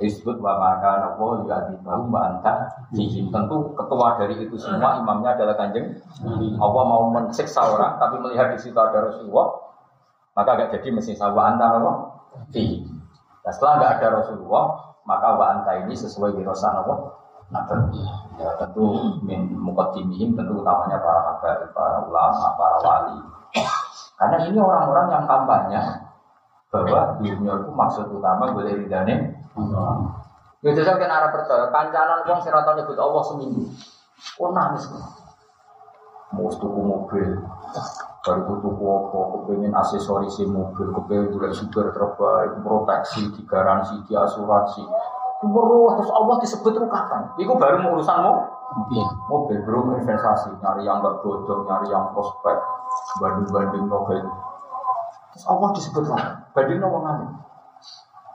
S2: Disebut wa maka nabi juga di bahu mbak anta Tentu ketua dari itu semua imamnya adalah kanjeng Allah mau mensiksa orang tapi melihat di situ ada Rasulullah maka agak jadi mesti sawa anta apa? Nah setelah nggak ada Rasulullah maka wa anta ini sesuai wirosan apa? Nabi. Ya, tentu min mukaddimihim tentu utamanya para habaib, para ulama, para wali. Karena ini orang-orang yang kampanye bahwa dunia itu maksud utama boleh ridane. Ya jajal kan arah percaya, kancanan wong sing rata nyebut Allah seminggu. Oh nangis. Mau tuku mobil, baru tuku apa, kepengen aksesoris mobil, kepengen juga super terbaik, proteksi, digaransi, diasuransi. Terus terus Allah disebut itu kapan? Itu baru urusan mau mobil, mobil belum investasi, nyari yang gak bodoh, nyari yang prospek, banding-banding mobil. Terus Allah disebut lah, banding nopo ngene.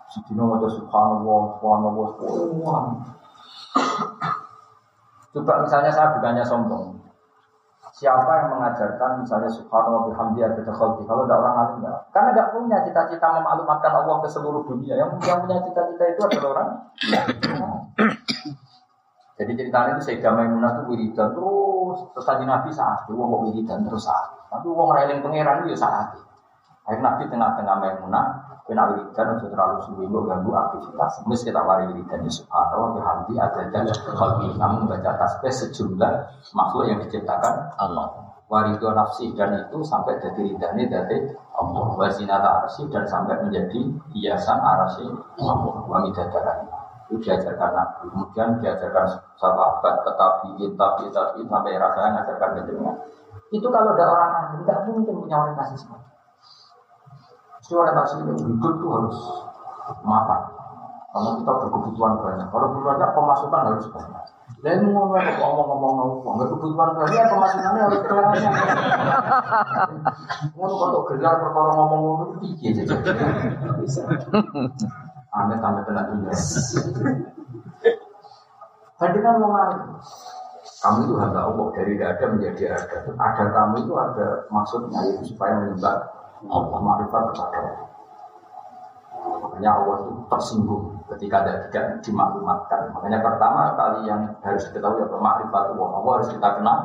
S2: Sidina wajah subhanallah, subhanallah, subhanallah. Coba misalnya saya bukannya sombong, Siapa yang mengajarkan misalnya subhanallah bihamdi ada khalqi kalau tidak orang alim enggak. Karena enggak punya cita-cita memaklumatkan Allah ke seluruh dunia. Yang punya cita-cita itu adalah orang. Jadi ceritanya itu Sayyidah Maimunah itu wiridan terus terus tadi Nabi saat itu wong wiridan terus saat. Tapi wong reling pangeran itu ya saat. Akhirnya Nabi tengah-tengah Maimunah Kena wiridan untuk terlalu suwi ganggu aktivitas. Mesti kita wari wiridan ya subhanallah bihamdi ada dan khalqi. Kamu baca tasbih sejumlah makhluk yang diciptakan Allah. Warido nafsi dan itu sampai jadi ridhani dari Allah. Wazinata arsi dan sampai menjadi hiasan arsi Allah. Wamidadarani. Itu diajarkan Nabi. Kemudian diajarkan sahabat, tetapi, tapi, tapi, sampai rasanya ngajarkan kejenengan. Itu kalau ada orang ahli, tidak mungkin punya orientasi seperti orientasi ini hidup itu harus makan. Karena kita berkebutuhan banyak. Kalau banyak pemasukan harus banyak. Lalu mau ngomong-ngomong ngomong, nggak kebutuhan banyak pemasukannya harus kelarnya. Mau kalau gelar perkara ngomong-ngomong itu tinggi aja. Amit amit tenang ini. Bandingkan mau kamu itu hamba Allah dari tidak ada menjadi ada. Ada kamu itu ada maksudnya itu supaya menyembah Allah makrifat kepada Allah. Makanya Allah itu tersinggung ketika ada tidak dimaklumatkan. Makanya pertama kali yang harus diketahui apa makrifat Allah. Allah harus kita kenal.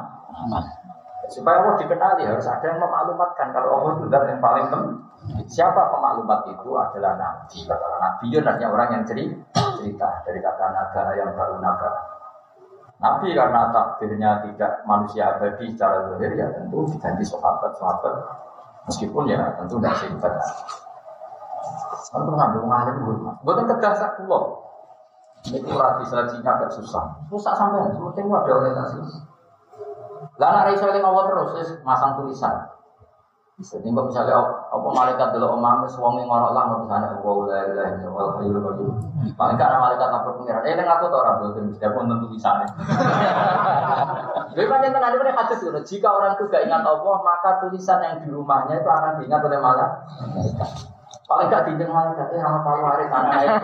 S2: Supaya Allah dikenali harus ada yang memaklumatkan kalau Allah itu yang paling penting. Siapa pemaklumat itu adalah nabi. Kata nabi itu artinya orang yang cerita dari kata naga yang baru naga. Nabi karena takdirnya tidak manusia abadi secara zahir ya tentu diganti sahabat sahabat meskipun ya tentu tidak singkat. Tentu ngambil ngalim hormat. Bukan kedah pulau. Ini kurang bisa agak susah. Susah sampai sementing ada orientasi. Lalu ada iso Allah terus masang tulisan. Jadi misalnya apa malaikat dulu omam wong ora lah misalnya Allah la ilaha illallah hayyul qayyum. Paling karena malaikat lapor pengiran. Eh aku tuh orang boten mesti pun tentu bisa. Jadi panjang tenan ini hadis itu. Jika orang itu gak ingat Allah, maka tulisan yang di rumahnya itu akan diingat oleh malaikat. Paling gak diingat malaikat, eh orang palu hari tanah air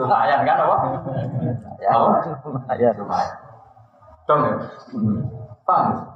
S2: Lumayan kan apa? Ya, lumayan. Lumayan. Dong ya? Paham?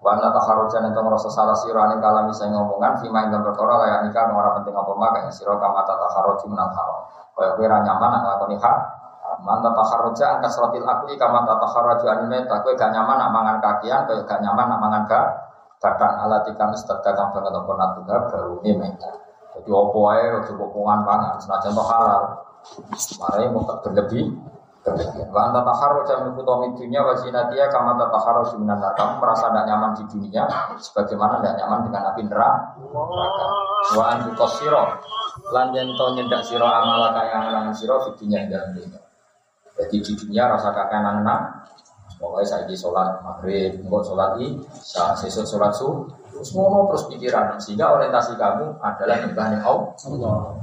S2: siro. Wana takharujan itu merasa salah siro ane kalam bisa ngomongan Fima yang berkora layak nikah Orang penting apa maka yang siro kama tata kharuji menang Kaya kira nyaman nak lakoni hak Manta takharuja angka seratil akli Kama tata anime Tak kue gak nyaman nak mangan kakian Kaya gak nyaman nak mangan gak Kadang alati kami setelah kang apa natuga baru ini menta Jadi opo ae cukup pungan pangan Senajan toh halal Marai mau berlebih. Wa anta taharruja min futami dunya wa zinatiha kama tataharruju minan merasa tidak nyaman di dunia sebagaimana tidak nyaman dengan api neraka. Wa antu qasira lan yen to nyendak sira amala kaya nang sira di dunia dalam dunia. Jadi di dunia rasa kakanan nang Pokoknya saya di sholat maghrib, enggak sholat i, sesuk sholat su, ngono terus pikiran sehingga orientasi kamu adalah nyembahnya Allah.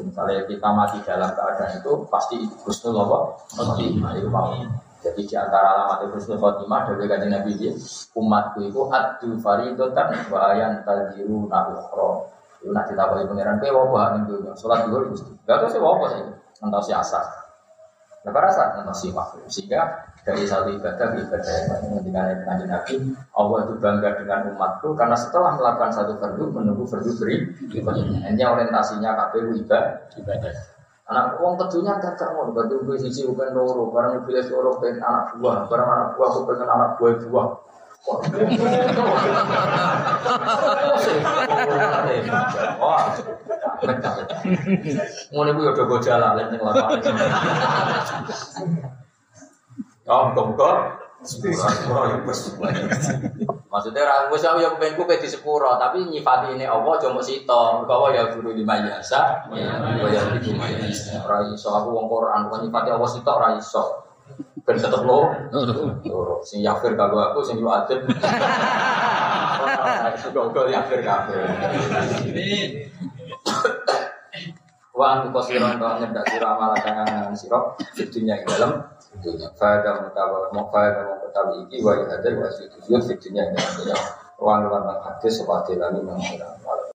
S2: Misalnya kita mati dalam keadaan itu pasti Husnul Allah Khotimah itu Jadi di antara alamat Husnul Khotimah dari kaji Nabi dia umatku itu adu faridotan wa ayan tajiru nabukhro. Itu nanti tak boleh pangeran kowe wabah ning dunya. Salat Gusti. Gak tahu sih apa sih. Entah si asar. Nah, rasa entah si makhluk. Sehingga dari satu ibadah ke ibadah yang lain dengan kanji Nabi Allah itu bangga dengan umatku karena setelah melakukan satu fardu menunggu fardu beri hanya orientasinya KPU ibadah anak uang tentunya gak mau berarti gue sisi bukan loro barang pilih loro pengen anak buah barang anak buah aku pengen anak buah buah Wah, nih gue udah gue jalan, lain yang Oh, muka-muka Maksudnya orang gue ya pengen gue di sepuro, tapi nyifati ini Allah cuma sito. Mereka Allah ya guru lima jasa, gue ya di lima jasa. Raiso aku wong Quran, bukan nyifati Allah sito raiso. Ben tetep lo, sing yafir kagak aku, sing yu adem. Sudah yafir kagak. Wa antu kosiron kau nyedak sirah malah kangen sirah Fitunya yang dalam dunia. Fada mutawa mau fada mau ketahui iki wa ihadar wa sujud fitunya yang dalam dunia Ruang luar hadis seperti lagi mengira